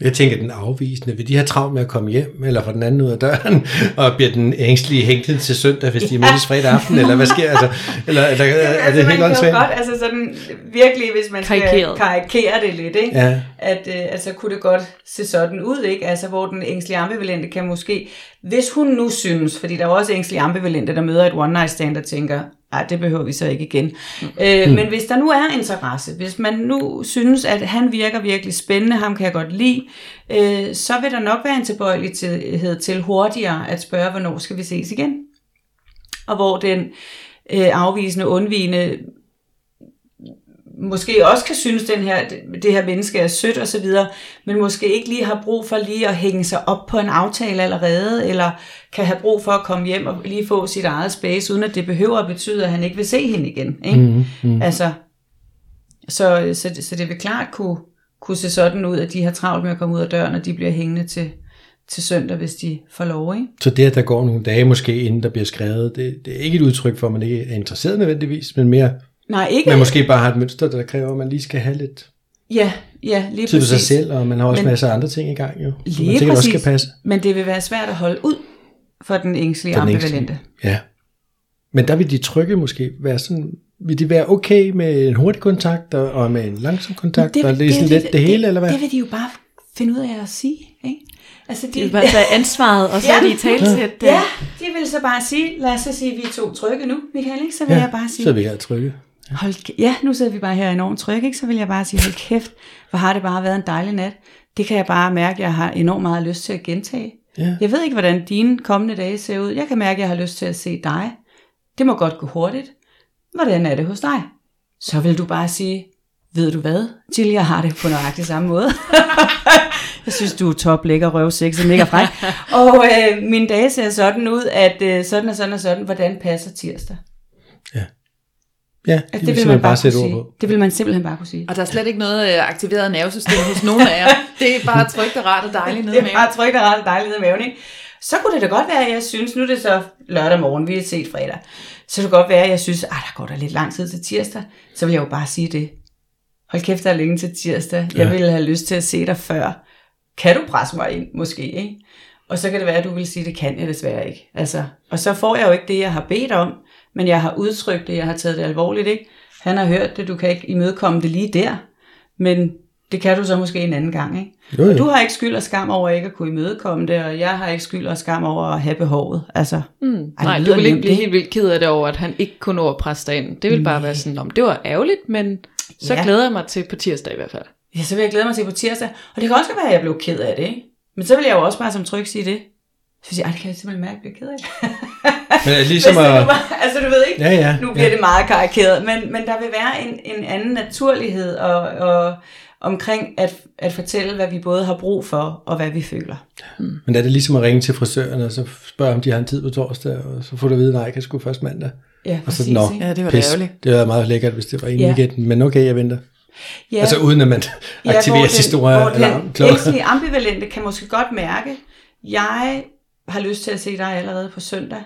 Jeg tænker, den afvisende, vil de have travlt med at komme hjem, eller fra den anden ud af døren, og bliver den ængstlige hængtet til søndag, hvis de ja. mødes fredag aften, eller hvad sker altså? Eller, eller er, er altså, det helt man kan jo åndssvagt? godt, altså sådan virkelig, hvis man skal karikere det lidt, ikke? Ja. at øh, altså kunne det godt se sådan ud, ikke? Altså hvor den ængstlige ambivalente kan måske, hvis hun nu synes, fordi der er også ængstlige ambivalente, der møder et one night stand og tænker, ej, det behøver vi så ikke igen. Mm. Øh, Men hvis der nu er interesse, hvis man nu synes, at han virker virkelig spændende, ham kan jeg godt lide, øh, så vil der nok være en tilbøjelighed til hurtigere at spørge, hvornår skal vi ses igen? Og hvor den øh, afvisende, undvigende måske også kan synes, den her, det her menneske er sødt og så videre, men måske ikke lige har brug for lige at hænge sig op på en aftale allerede, eller kan have brug for at komme hjem og lige få sit eget space, uden at det behøver at betyde, at han ikke vil se hende igen. Ikke? Mm, mm. Altså, så, så, det- så det vil klart kunne, kunne se sådan ud, at de har travlt med at komme ud af døren, og de bliver hængende til, til søndag, hvis de får lov. Ikke? Så det, at der går nogle dage måske, inden der bliver skrevet, det, det er ikke et udtryk for, at man ikke er interesseret nødvendigvis, men mere, Nej, ikke. man måske bare har et mønster, der kræver, at man lige skal have lidt Ja, ja, lige tid for sig præcis. selv, og man har også Men- masser af andre ting i gang jo. som man Lige sikkert også præcis. skal passe. Men det vil være svært at holde ud for den ængstlige den ambivalente. ængstelige. Ja. Men der vil de trygge måske være sådan, vil de være okay med en hurtig kontakt, og, og med en langsom kontakt, det, og det er sådan lidt det, hele, eller hvad? Det vil de jo bare finde ud af at sige. Ikke? Altså, De vil bare tage ansvaret, og så Ja. er de i talsæt. Ja, de vil så bare sige, lad os så sige, at vi er to trygge nu, Michael, ikke? så vil ja, jeg bare sige, så er vi her trygge. Hold, ja, nu sidder vi bare her enormt trygge, ikke? så vil jeg bare sige, hold kæft, hvor har det bare været en dejlig nat. Det kan jeg bare mærke, jeg har enormt meget lyst til at gentage. Ja. Jeg ved ikke, hvordan dine kommende dage ser ud. Jeg kan mærke, at jeg har lyst til at se dig. Det må godt gå hurtigt. Hvordan er det hos dig? Så vil du bare sige, ved du hvad, Jill, jeg har det på nøjagtig samme måde. jeg synes, du er top, lækker, røv, sexet, mega fræk. Og øh, mine dage ser sådan ud, at øh, sådan og sådan og sådan, hvordan passer tirsdag? Ja, det, Altså, det vil man bare sætte kunne ord sige. på. Det vil man simpelthen bare kunne sige. Og der er slet ikke noget øh, aktiveret nervesystem hos nogen af jer. Det er bare trygt og rart og dejligt nede Det med er bare trygt og rart og dejligt ned i maven, ikke? Så kunne det da godt være, at jeg synes, nu er det så lørdag morgen, vi har set fredag. Så kunne det godt være, at jeg synes, at der går der lidt lang tid til tirsdag. Så vil jeg jo bare sige det. Hold kæft, der er længe til tirsdag. Jeg Ja. ville have lyst til at se dig før. Kan du presse mig ind, måske, ikke? Og så kan det være, at du vil sige, det kan jeg desværre ikke. Altså, og så får jeg jo ikke det, jeg har bedt om, men jeg har udtrykt det, jeg har taget det alvorligt, ikke? Han har hørt det, du kan ikke imødekomme det lige der, men det kan du så måske en anden gang, ikke? Jo, jo. Og du har ikke skyld og skam over ikke at kunne imødekomme det, og jeg har ikke skyld og skam over at have behovet. Altså, Mm. Ej, det Nej, du vil ikke blive ikke? helt vildt ked af det over, at han ikke kunne nå at presse dig ind. Det vil bare være sådan, om det var ærgerligt, men så Ja. glæder jeg mig til på tirsdag i hvert fald. ja, så vil jeg glæde mig til på tirsdag. Og det kan også være, at jeg blev ked af det, ikke? Men så vil jeg jo også bare som tryg sige det. Så siger jeg, "Ej, det kan jeg simpelthen mærke, at jeg bliver ked af. Men ligesom nu at... var, altså du ved ikke, Ja, ja. nu bliver ja. det meget karikeret, men, men der vil være en, en anden naturlighed og, og omkring at, at fortælle, hvad vi både har brug for, og hvad vi føler. Men er det ligesom at ringe til frisøren, og så spørge, om de har en tid på torsdag, og så får du at vide, nej, jeg kan sgu først mandag. Ja, Og så, præcis. nå, ikke? Ja, det var pis. ærgerligt. Det var meget lækkert, hvis det var en Ja. weekend, men okay, jeg venter. Ja. Altså uden at man aktiverer hvor de store den alarmklokker. ængstlige ambivalente kan måske godt mærke, jeg har lyst til at se dig allerede på søndag,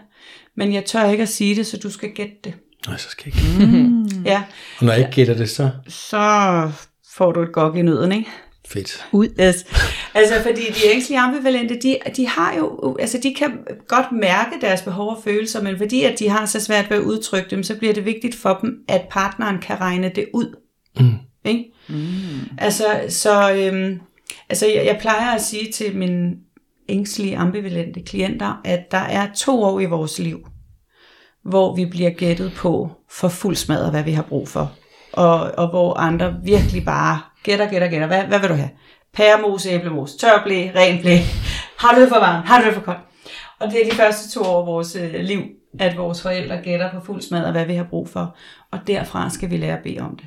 men jeg tør ikke at sige det, så du skal gætte det. Nej, så skal jeg ikke. Ja, Og når jeg ikke gætter det, så så får du et gok i nøden, ikke? fedt. Ud. Yes. Altså, fordi de ængstlige ambivalente, de, de har jo, altså de kan godt mærke deres behov og følelser, men fordi at de har så svært ved at udtrykke dem, så bliver det vigtigt for dem, at partneren kan regne det ud. Mm. Ikke? Mm. Altså, så, øhm, Altså, jeg, jeg plejer at sige til mine ængstlige, ambivalente klienter, at der er to år i vores liv, hvor vi bliver gættet på for fuld smadret, hvad vi har brug for. Og, og hvor andre virkelig bare gætter, gætter, gætter. Hvad, hvad vil du have? Pæremose, æblemos, tør blæ, ren blæ. Har du det for varmt? Har du det for koldt? Og det er de første to år af vores øh, liv, at vores forældre gætter på fuld smadret, hvad vi har brug for. Og derfra skal vi lære at bede om det.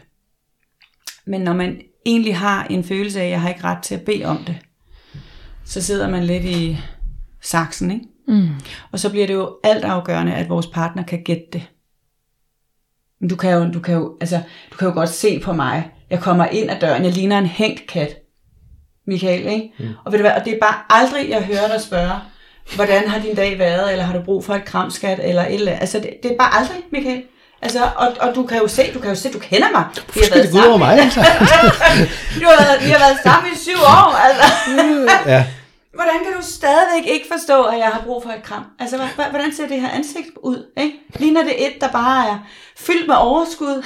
Men når man egentlig har en følelse af, at jeg har ikke ret til at bede om det, så sidder man lidt i saksen, ikke? Mm. Og så bliver det jo alt afgørende, at vores partner kan gætte det. Men du kan jo, du kan jo, altså, du kan jo godt se på mig. Jeg kommer ind ad døren, jeg ligner en hængt kat. Michael, ikke? Mm. Og, ved du hvad, og det er bare aldrig, jeg hører dig spørge, hvordan har din dag været, eller har du brug for et kramskat, eller et eller andet. Altså, det, det er bare aldrig, Michael. Altså, og, og du kan jo se, du kan jo se, du kender mig. Vi har været over mig, altså? du har været, vi har været sammen i syv år, altså. ja. Hvordan kan du stadigvæk ikke forstå, at jeg har brug for et kram? Altså, hvordan ser det her ansigt ud? Ikke? Ligner det et, der bare er fyldt med overskud?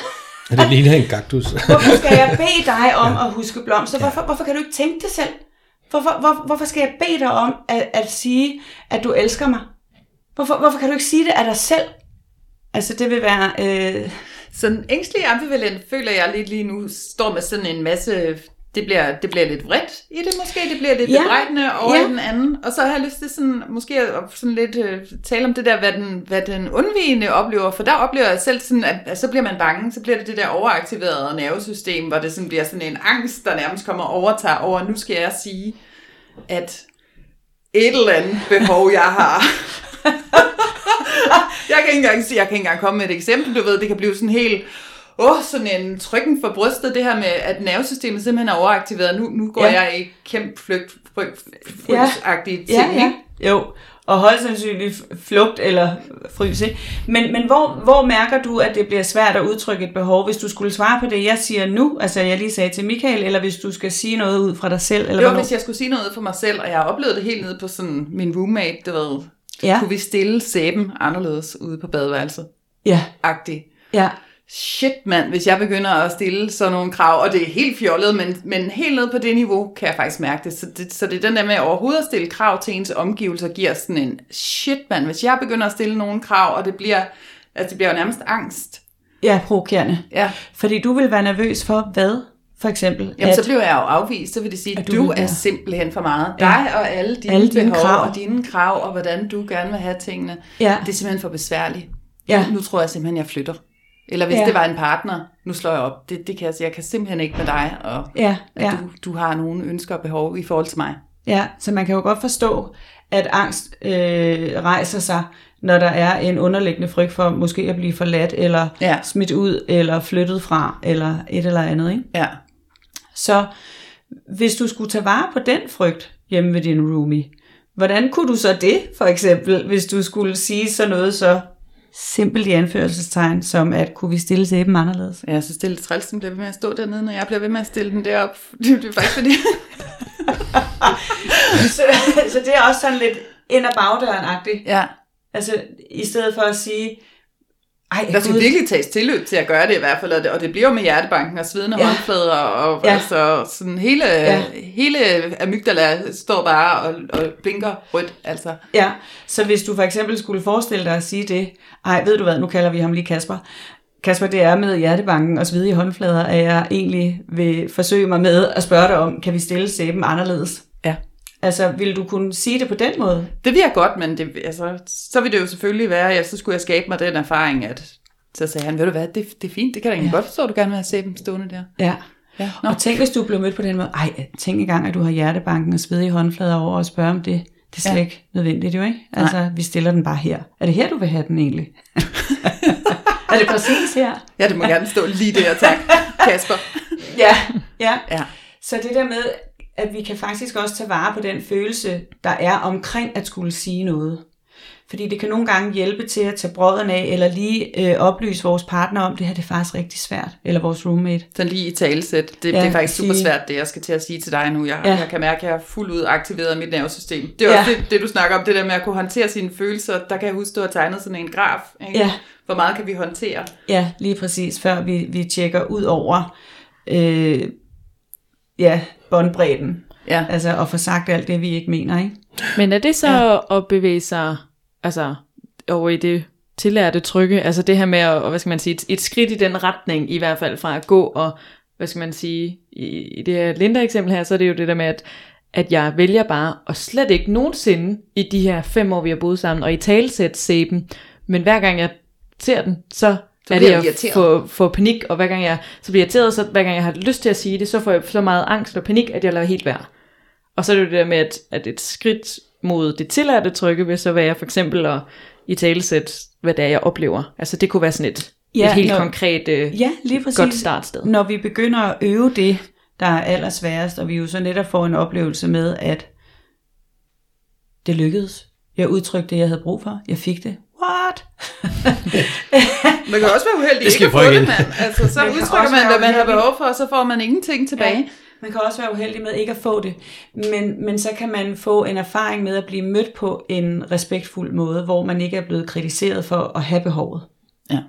Ja, det ligner en kaktus. hvorfor skal jeg bede dig om ja. at huske blomster? Hvorfor, hvorfor kan du ikke tænke det selv? Hvorfor, hvor, hvorfor skal jeg bede dig om at, at sige, at du elsker mig? Hvorfor, hvorfor kan du ikke sige det af dig selv? Altså, det vil være... Øh... Sådan ængstelig ambivalent føler jeg lidt lige nu, står med sådan en masse det bliver, det bliver lidt vredt i det måske, det bliver lidt ja. bebrejdende over ja. den anden. Og så har jeg lyst til sådan, måske at sådan lidt uh, tale om det der, hvad den, hvad den undvigende oplever, for der oplever jeg selv sådan, at, at så bliver man bange, så bliver det det der overaktiverede nervesystem, hvor det sådan bliver sådan en angst, der nærmest kommer og overtager over, nu skal jeg sige, at et eller andet behov, jeg har. jeg kan ikke engang sige, jeg kan ikke engang komme med et eksempel, du ved, det kan blive sådan helt åh, oh, sådan en trykken for brystet, det her med, at nervesystemet simpelthen er overaktiveret. Nu, nu går ja. jeg i kæmpe flygt, frygt, frygtagtige ting, ja, ja. ikke? Jo, og højst sandsynligt flugt eller frys. Ikke? Men, men hvor, hvor mærker du, at det bliver svært at udtrykke et behov, hvis du skulle svare på det, jeg siger nu, altså jeg lige sagde til Michael, eller hvis du skal sige noget ud fra dig selv? Eller jo, hvis jeg skulle sige noget for mig selv, og jeg har oplevet det helt nede på sådan min roommate, det ved, ja. kunne vi stille sæben anderledes ude på badeværelset? Ja. Agtigt. Ja shit mand, hvis jeg begynder at stille sådan nogle krav, og det er helt fjollet, men, men helt ned på det niveau kan jeg faktisk mærke det. Så, det. så det er den der med at overhovedet at stille krav til ens omgivelser, giver sådan en shit mand, hvis jeg begynder at stille nogle krav, og det bliver, altså det bliver jo nærmest angst. Ja, provokerende. Ja. Fordi du vil være nervøs for hvad? For eksempel. Jamen, at, så bliver jeg jo afvist, så vil det sige, at du, du er simpelthen for meget. Ja. Dig og alle dine, alle dine behov krav. og dine krav, og hvordan du gerne vil have tingene. Ja. Det er simpelthen for besværligt. Ja. Nu, tror jeg simpelthen, jeg flytter. Eller hvis ja. det var en partner, nu slår jeg op, det, det kan jeg sige, jeg kan simpelthen ikke med dig, og ja, ja. at du, du har nogle ønsker og behov i forhold til mig. Ja, så man kan jo godt forstå, at angst øh, rejser sig, når der er en underliggende frygt for måske at blive forladt, eller ja. smidt ud, eller flyttet fra, eller et eller andet. Ikke? Ja. Så hvis du skulle tage vare på den frygt hjemme ved din roomie, hvordan kunne du så det, for eksempel, hvis du skulle sige så noget så simpelt i anførselstegn, som at kunne vi stille sæben anderledes. Ja, så stille træls, den bliver ved med at stå dernede, når jeg bliver ved med at stille den derop. Det, det er faktisk fordi... så, så det er også sådan lidt ind- og bagdøren-agtigt. Ja. Altså, i stedet for at sige, ej, der skal Gud. virkelig tages tilløb til at gøre det i hvert fald, og det, og det bliver med hjertebanken og svedende ja. håndflader, og ja. altså sådan hele, ja. hele amygdala står bare og, og blinker rødt, altså. Ja, så hvis du for eksempel skulle forestille dig at sige det, ej, ved du hvad, nu kalder vi ham lige Kasper, Kasper, det er med hjertebanken og svedige håndflader, at jeg egentlig vil forsøge mig med at spørge dig om, kan vi stille sæben anderledes? Altså, vil du kunne sige det på den måde? Det vil jeg godt, men det, altså, så vil det jo selvfølgelig være, ja, så skulle jeg skabe mig den erfaring, at så sagde han, ved du hvad, det, det er fint, det kan da egentlig ja. godt forstå, du gerne vil have sæben stående der. Ja. ja. Og tænk, hvis du blev mødt på den måde, ej, tænk engang, at du har hjertebanken og svedige håndflader over og spørge om det. Det er slet ja. ikke nødvendigt jo, ikke? Altså, Nej. vi stiller den bare her. Er det her, du vil have den egentlig? er det præcis her? Ja, det må gerne stå lige der, tak, Kasper. ja, ja. ja. Så det der med, at vi kan faktisk også tage vare på den følelse, der er omkring at skulle sige noget. Fordi det kan nogle gange hjælpe til at tage brødrene af, eller lige øh, oplyse vores partner om, det her det er faktisk rigtig svært, eller vores roommate. Så lige i talesæt. Det, ja, det er faktisk super svært, det jeg skal til at sige til dig nu. Jeg, ja. jeg kan mærke, at jeg har fuldt ud aktiveret mit nervesystem. Det er ja. også det, det, du snakker om, det der med at kunne håndtere sine følelser. Der kan jeg huske, du har tegnet sådan en graf. Ikke? Ja. Hvor meget kan vi håndtere? Ja, lige præcis, før vi, vi tjekker ud over øh, ja, båndbredden. Ja. Altså at få sagt alt det, vi ikke mener, ikke? Men er det så ja. at bevæge sig altså, over i det tillærte trygge, altså det her med at, hvad skal man sige, et, et skridt i den retning, i hvert fald fra at gå og, hvad skal man sige, i, i det her Linda-eksempel her, så er det jo det der med, at, at jeg vælger bare, og slet ikke nogensinde i de her fem år, vi har boet sammen, og i talsæt sæben, men hver gang jeg ser den, så, så er det, jeg irriteret. får, får panik, og hver gang jeg så bliver irriteret, så hver gang jeg har lyst til at sige det, så får jeg så meget angst og panik, at jeg lader helt være. Og så er det jo det der med, at, at et skridt mod det tilladte trygge vil så være for eksempel at i talesæt, hvad det er, jeg oplever. Altså det kunne være sådan et, Ja, et helt når- konkret øh, Ja, lige præcis. godt startsted. Når vi begynder at øve det, der er allersværest, og vi jo så netop får en oplevelse med, at det lykkedes. Jeg udtrykte det, jeg havde brug for. Jeg fik det. What? Man kan også være uheldig Det skal ikke at få det, mand. Altså, så Man udtrykker man, hvad man har behov for, og så får man ingenting tilbage. Ja, man kan også være uheldig med ikke at få det. Men, men så kan man få en erfaring med at blive mødt på en respektfuld måde, hvor man ikke er blevet kritiseret for at have behovet. Ja.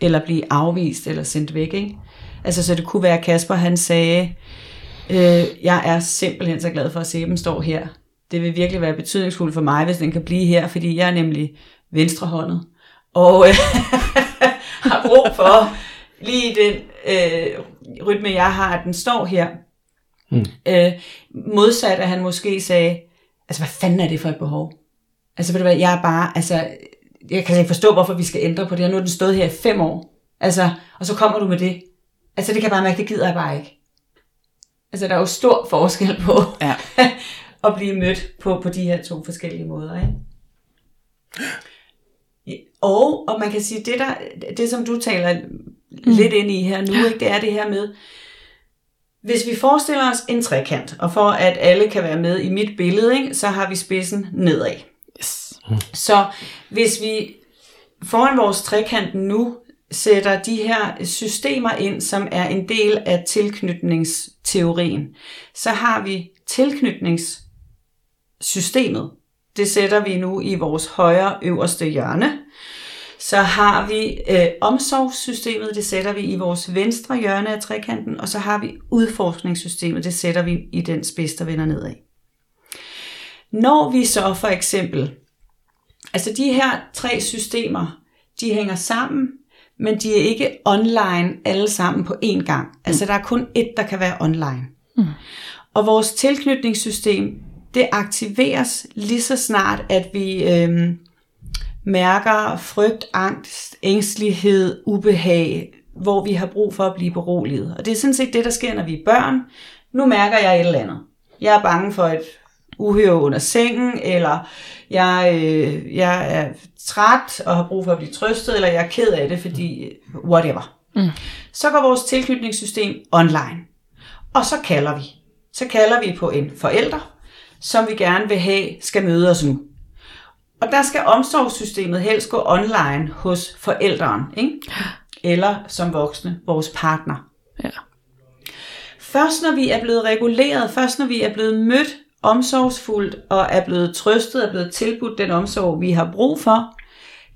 Eller blive afvist eller sendt væk. Ikke? Altså, så det kunne være, at Kasper han sagde, øh, jeg er simpelthen så glad for, at Seben står her. Det vil virkelig være betydningsfuldt for mig, hvis den kan blive her, fordi jeg er nemlig venstrehåndet. Og øh, har brug for lige den øh, rytme, jeg har, at den står her. Mm. Øh, modsat at han måske sagde, altså hvad fanden er det for et behov? Altså ved du hvad, jeg er bare, altså, jeg kan ikke forstå, hvorfor vi skal ændre på det her. Nu har den stået her i fem år. Altså, og så kommer du med det. Altså det kan jeg bare mærke, det gider jeg bare ikke. Altså der er jo stor forskel på Ja. at blive mødt på, på de her to forskellige måder. Ikke? Og, og man kan sige, det, der, det som du taler mm. lidt ind i her nu, ikke, det er det her med, hvis vi forestiller os en trekant, og for at alle kan være med i mit billede, ikke, så har vi spidsen nedad. Yes. Så hvis vi foran vores trekant nu sætter de her systemer ind, som er en del af tilknytningsteorien, så har vi tilknytningssystemet. Det sætter vi nu i vores højre øverste hjørne. Så har vi øh, omsorgssystemet, det sætter vi i vores venstre hjørne af trekanten, og så har vi udforskningssystemet, det sætter vi i den spids, der vender nedad. Når vi så for eksempel Altså de her tre systemer, de hænger sammen, men de er ikke online alle sammen på én gang. Altså der er kun ét, der kan være online. Mm. Og vores tilknytningssystem, det aktiveres lige så snart, at vi øhm, mærker frygt, angst, ængstelighed, ubehag, hvor vi har brug for at blive beroliget. Og det er sådan set det, der sker, når vi er børn. Nu mærker jeg et eller andet. Jeg er bange for et uhyre under sengen, eller jeg, øh, jeg er træt og har brug for at blive trøstet, eller jeg er ked af det, fordi whatever. Mm. Så går vores tilknytningssystem online. Og så kalder vi. Så kalder vi på en forælder, som vi gerne vil have, skal møde os nu. Og der skal omsorgssystemet helst gå online hos forældren, ikke? eller som voksne, vores partner. Ja. Først når vi er blevet reguleret, først når vi er blevet mødt omsorgsfuldt og er blevet trøstet og blevet tilbudt den omsorg, vi har brug for,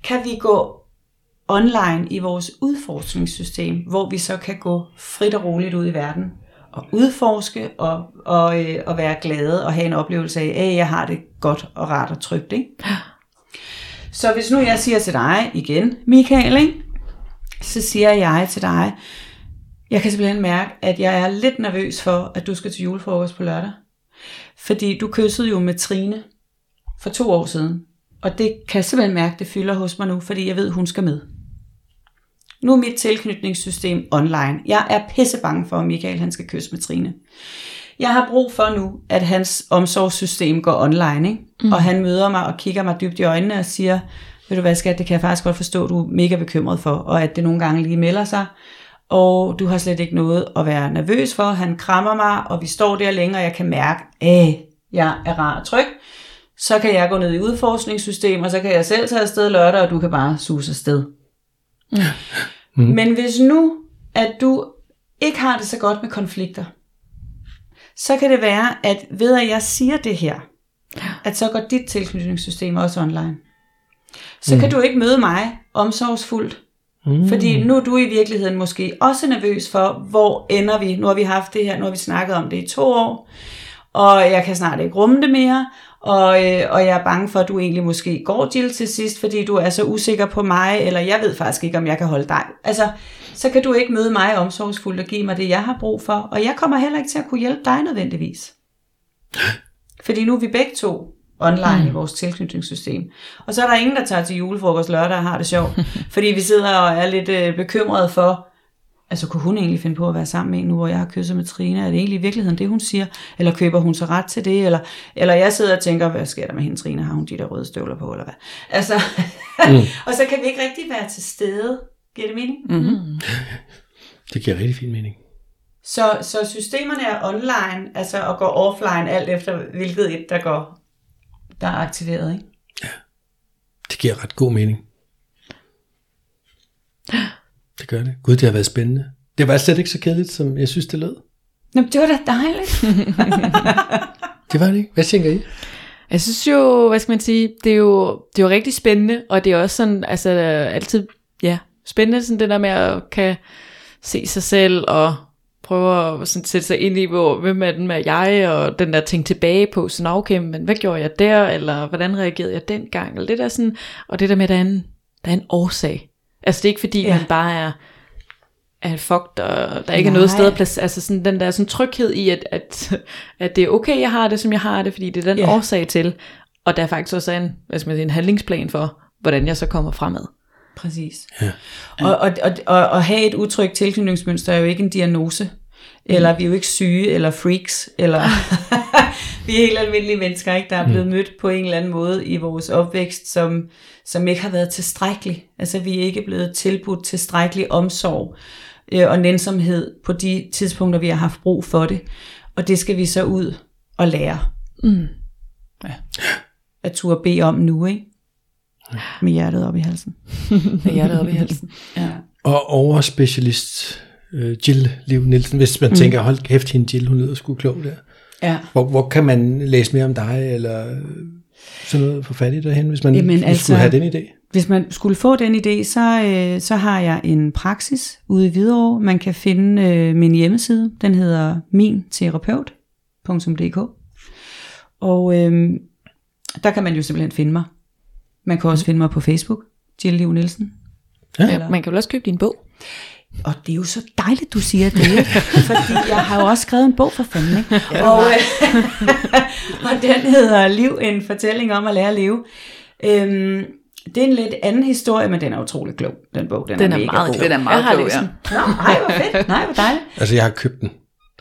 kan vi gå online i vores udforskningssystem, hvor vi så kan gå frit og roligt ud i verden og udforske og, og, øh, og være glade og have en oplevelse af, at jeg har det godt og rart og trygt. Ikke? Så hvis nu jeg siger til dig igen, Michael, ikke? så siger jeg til dig, jeg kan simpelthen mærke, at jeg er lidt nervøs for, at du skal til julefrokost på lørdag. Fordi du kyssede jo med Trine for to år siden. Og det kan jeg simpelthen mærke, det fylder hos mig nu, fordi jeg ved, hun skal med. Nu er mit tilknytningssystem online. Jeg er pisse bange for, at Michael han skal kysse med Trine. Jeg har brug for nu, at hans omsorgssystem går online, ikke? Mm. og han møder mig og kigger mig dybt i øjnene og siger, ved du hvad skat, det kan jeg faktisk godt forstå, du er mega bekymret for, og at det nogle gange lige melder sig, og du har slet ikke noget at være nervøs for. Han krammer mig, og vi står der længe, og jeg kan mærke, at jeg er rar og tryg. Så kan jeg gå ned i udforskningssystemet, og så kan jeg selv tage afsted lørdag, og du kan bare suse afsted. Mm. Men hvis nu, at du ikke har det så godt med konflikter, så kan det være, at ved at jeg siger det her, at så går dit tilknytningssystem også online. Så mm. kan du ikke møde mig omsorgsfuldt, Mm. Fordi nu er du i virkeligheden måske også nervøs for, hvor ender vi? Nu har vi haft det her, nu har vi snakket om det i to år. og jeg kan snart ikke rumme det mere, og, øh, og jeg er bange for, at du egentlig måske går Jill til sidst, fordi du er så usikker på mig, eller jeg ved faktisk ikke, om jeg kan holde dig. Altså, så kan du ikke møde mig omsorgsfuldt og give mig det, jeg har brug for, og jeg kommer heller ikke til at kunne hjælpe dig nødvendigvis. Fordi nu er vi begge to online mm. i vores tilknytningssystem. Og så er der ingen, der tager til julefrokost lørdag og har det sjovt, fordi vi sidder og er lidt øh, bekymrede for, altså kunne hun egentlig finde på at være sammen med en nu, hvor jeg har kysset med Trine? Er det egentlig i virkeligheden det, hun siger? Eller køber hun så ret til det? Eller, eller jeg sidder og tænker, hvad sker der med hende, Trine? Har hun de der røde støvler på, eller hvad? Altså, mm. og så kan vi ikke rigtig være til stede. Giver det mening? Mm-hmm. Det giver rigtig fin mening. Så, så systemerne er online, altså og går offline, alt efter hvilket et, der går, der er aktiveret, ikke? Det giver ret god mening. Det gør det. Gud, det har været spændende. Det var slet ikke så kedeligt, som jeg synes, det lød. Nå, det var da dejligt. Det var det ikke. Hvad tænker I? Jeg synes jo, hvad skal man sige, det er jo, det er jo rigtig spændende, og det er også sådan, altså altid, ja, spændende sådan det der med at kan se sig selv og prøve at sådan sætte sig ind i, hvor, hvem er den med jeg, og den der ting tilbage på, sådan okay, men hvad gjorde jeg der, eller hvordan reagerede jeg dengang, eller det der sådan, og det der med, at der er en, der er en årsag. Altså det er ikke fordi, Ja. man bare er, er fucked, og der ikke er Nej. noget sted at placere, altså sådan den der sådan tryghed i, at, at, at det er okay, jeg har det, som jeg har det, fordi det er den Ja. årsag til, og der er faktisk også en, hvad skal man sige, en handlingsplan for, hvordan jeg så kommer fremad. Præcis. Ja. Og, og, og, og at have et utrygt tilknytningsmønster er jo ikke en diagnose. Eller vi er jo ikke syge, eller freaks, eller vi er helt almindelige mennesker, ikke, der er blevet mødt på en eller anden måde i vores opvækst, som, som ikke har været tilstrækkelig. Altså vi er ikke blevet tilbudt tilstrækkelig omsorg øh, og nænsomhed på de tidspunkter, vi har haft brug for det. Og det skal vi så ud og lære. Mm. At turde bede om nu, ikke? Med hjertet op i halsen. Med hjertet op i halsen. Ja. Og overspecialist øh, Jill Liv Nielsen, hvis man mm. tænker, hold kæft, hende Jill, hun lyder sgu klog der. ja. Hvor, hvor kan man læse mere om dig, eller sådan noget for fat i derhen, hvis man Jamen, altså- skulle have den idé? Hvis man skulle få den idé, så, øh, så har jeg en praksis ude i Hvidovre. Man kan finde øh, min hjemmeside. Den hedder minterapeut.dk Og øh, der kan man jo simpelthen finde mig. Man kan også finde mig på Facebook, Jill Liv Nielsen. Ja. Eller- Man kan vel også købe din bog. Og det er jo så dejligt, du siger det, ikke? fordi jeg har jo også skrevet en bog for fanden, ikke? og, øh, og den hedder Liv, en fortælling om at lære at leve. Øhm, det er en lidt anden historie, men den er utrolig klog, den bog. Den, Den er mega meget god. klog. Den er meget Jeg har klog, ja. Nå, ej, hvor fedt. Nej, hvor dejligt. Altså, jeg har købt den.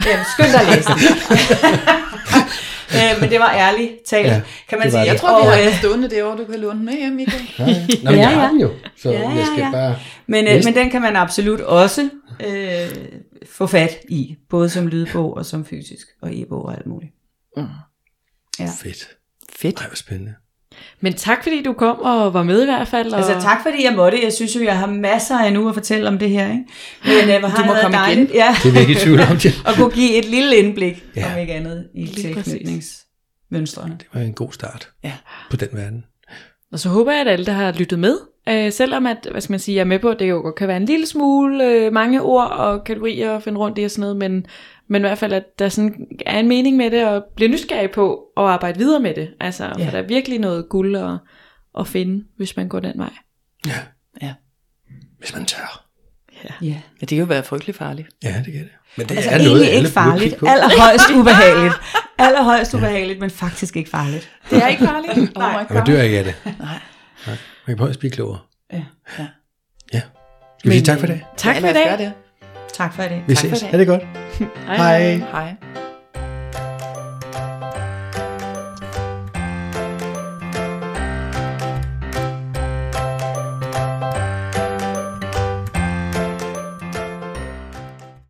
Jamen, skynd dig at læse den. øh, men det var ærligt talt, Ja, ja, kan man det sige. det. Jeg tror, vi Og, har øh, stående derovre, du kan låne den med hjem, Michael. Ja, ja. Nå, men Ja, jeg har ja. den jo, så Ja, jeg skal ja, ja. bare... Men, øh, men den kan man absolut også øh, få fat i, både som lydbog og som fysisk, og e-bog og alt muligt. Ja. Fedt. Fedt. Ej, hvor spændende. Men tak fordi du kom og var med i hvert fald. Og... Altså tak fordi jeg måtte. Jeg synes jo, jeg har masser af nu at fortælle om det her. Ikke? Men øh, hvor har Du må det komme igen. dejligt, Ja, Det er ikke i tvivl om, Jill. og kunne give et lille indblik, Ja. om ikke andet, i tilknytningsmønstrene. Det var en god start Ja. på den verden. Og så håber jeg, at alle, der har lyttet med, øh, selvom at, hvad skal man sige, jeg er med på, at det jo godt kan være en lille smule øh, mange ord og kategorier at finde rundt i og sådan noget, men, men i hvert fald, at der sådan er en mening med det, og bliver nysgerrig på at arbejde videre med det. Altså, ja. Ja. for der er virkelig noget guld at, at finde, hvis man går den vej. Ja. Ja. Hvis man tør. Ja. Ja, det kan jo være frygtelig farligt. Ja, det kan det. Men det Altså er egentlig noget, ikke alle farligt, allerhøjst ubehageligt. Allerhøjst ubehageligt, men faktisk ikke farligt. Det er ikke farligt. oh Ja, man dør ikke af det. Nej. Man kan prøve at blive klogere. Ja. Ja. Ja. Skal vi sige tak for i dag? Tak ja, for i dag. Tak for i dag. Vi Tak for ses. i dag. Ha' det godt. Hej. Hej.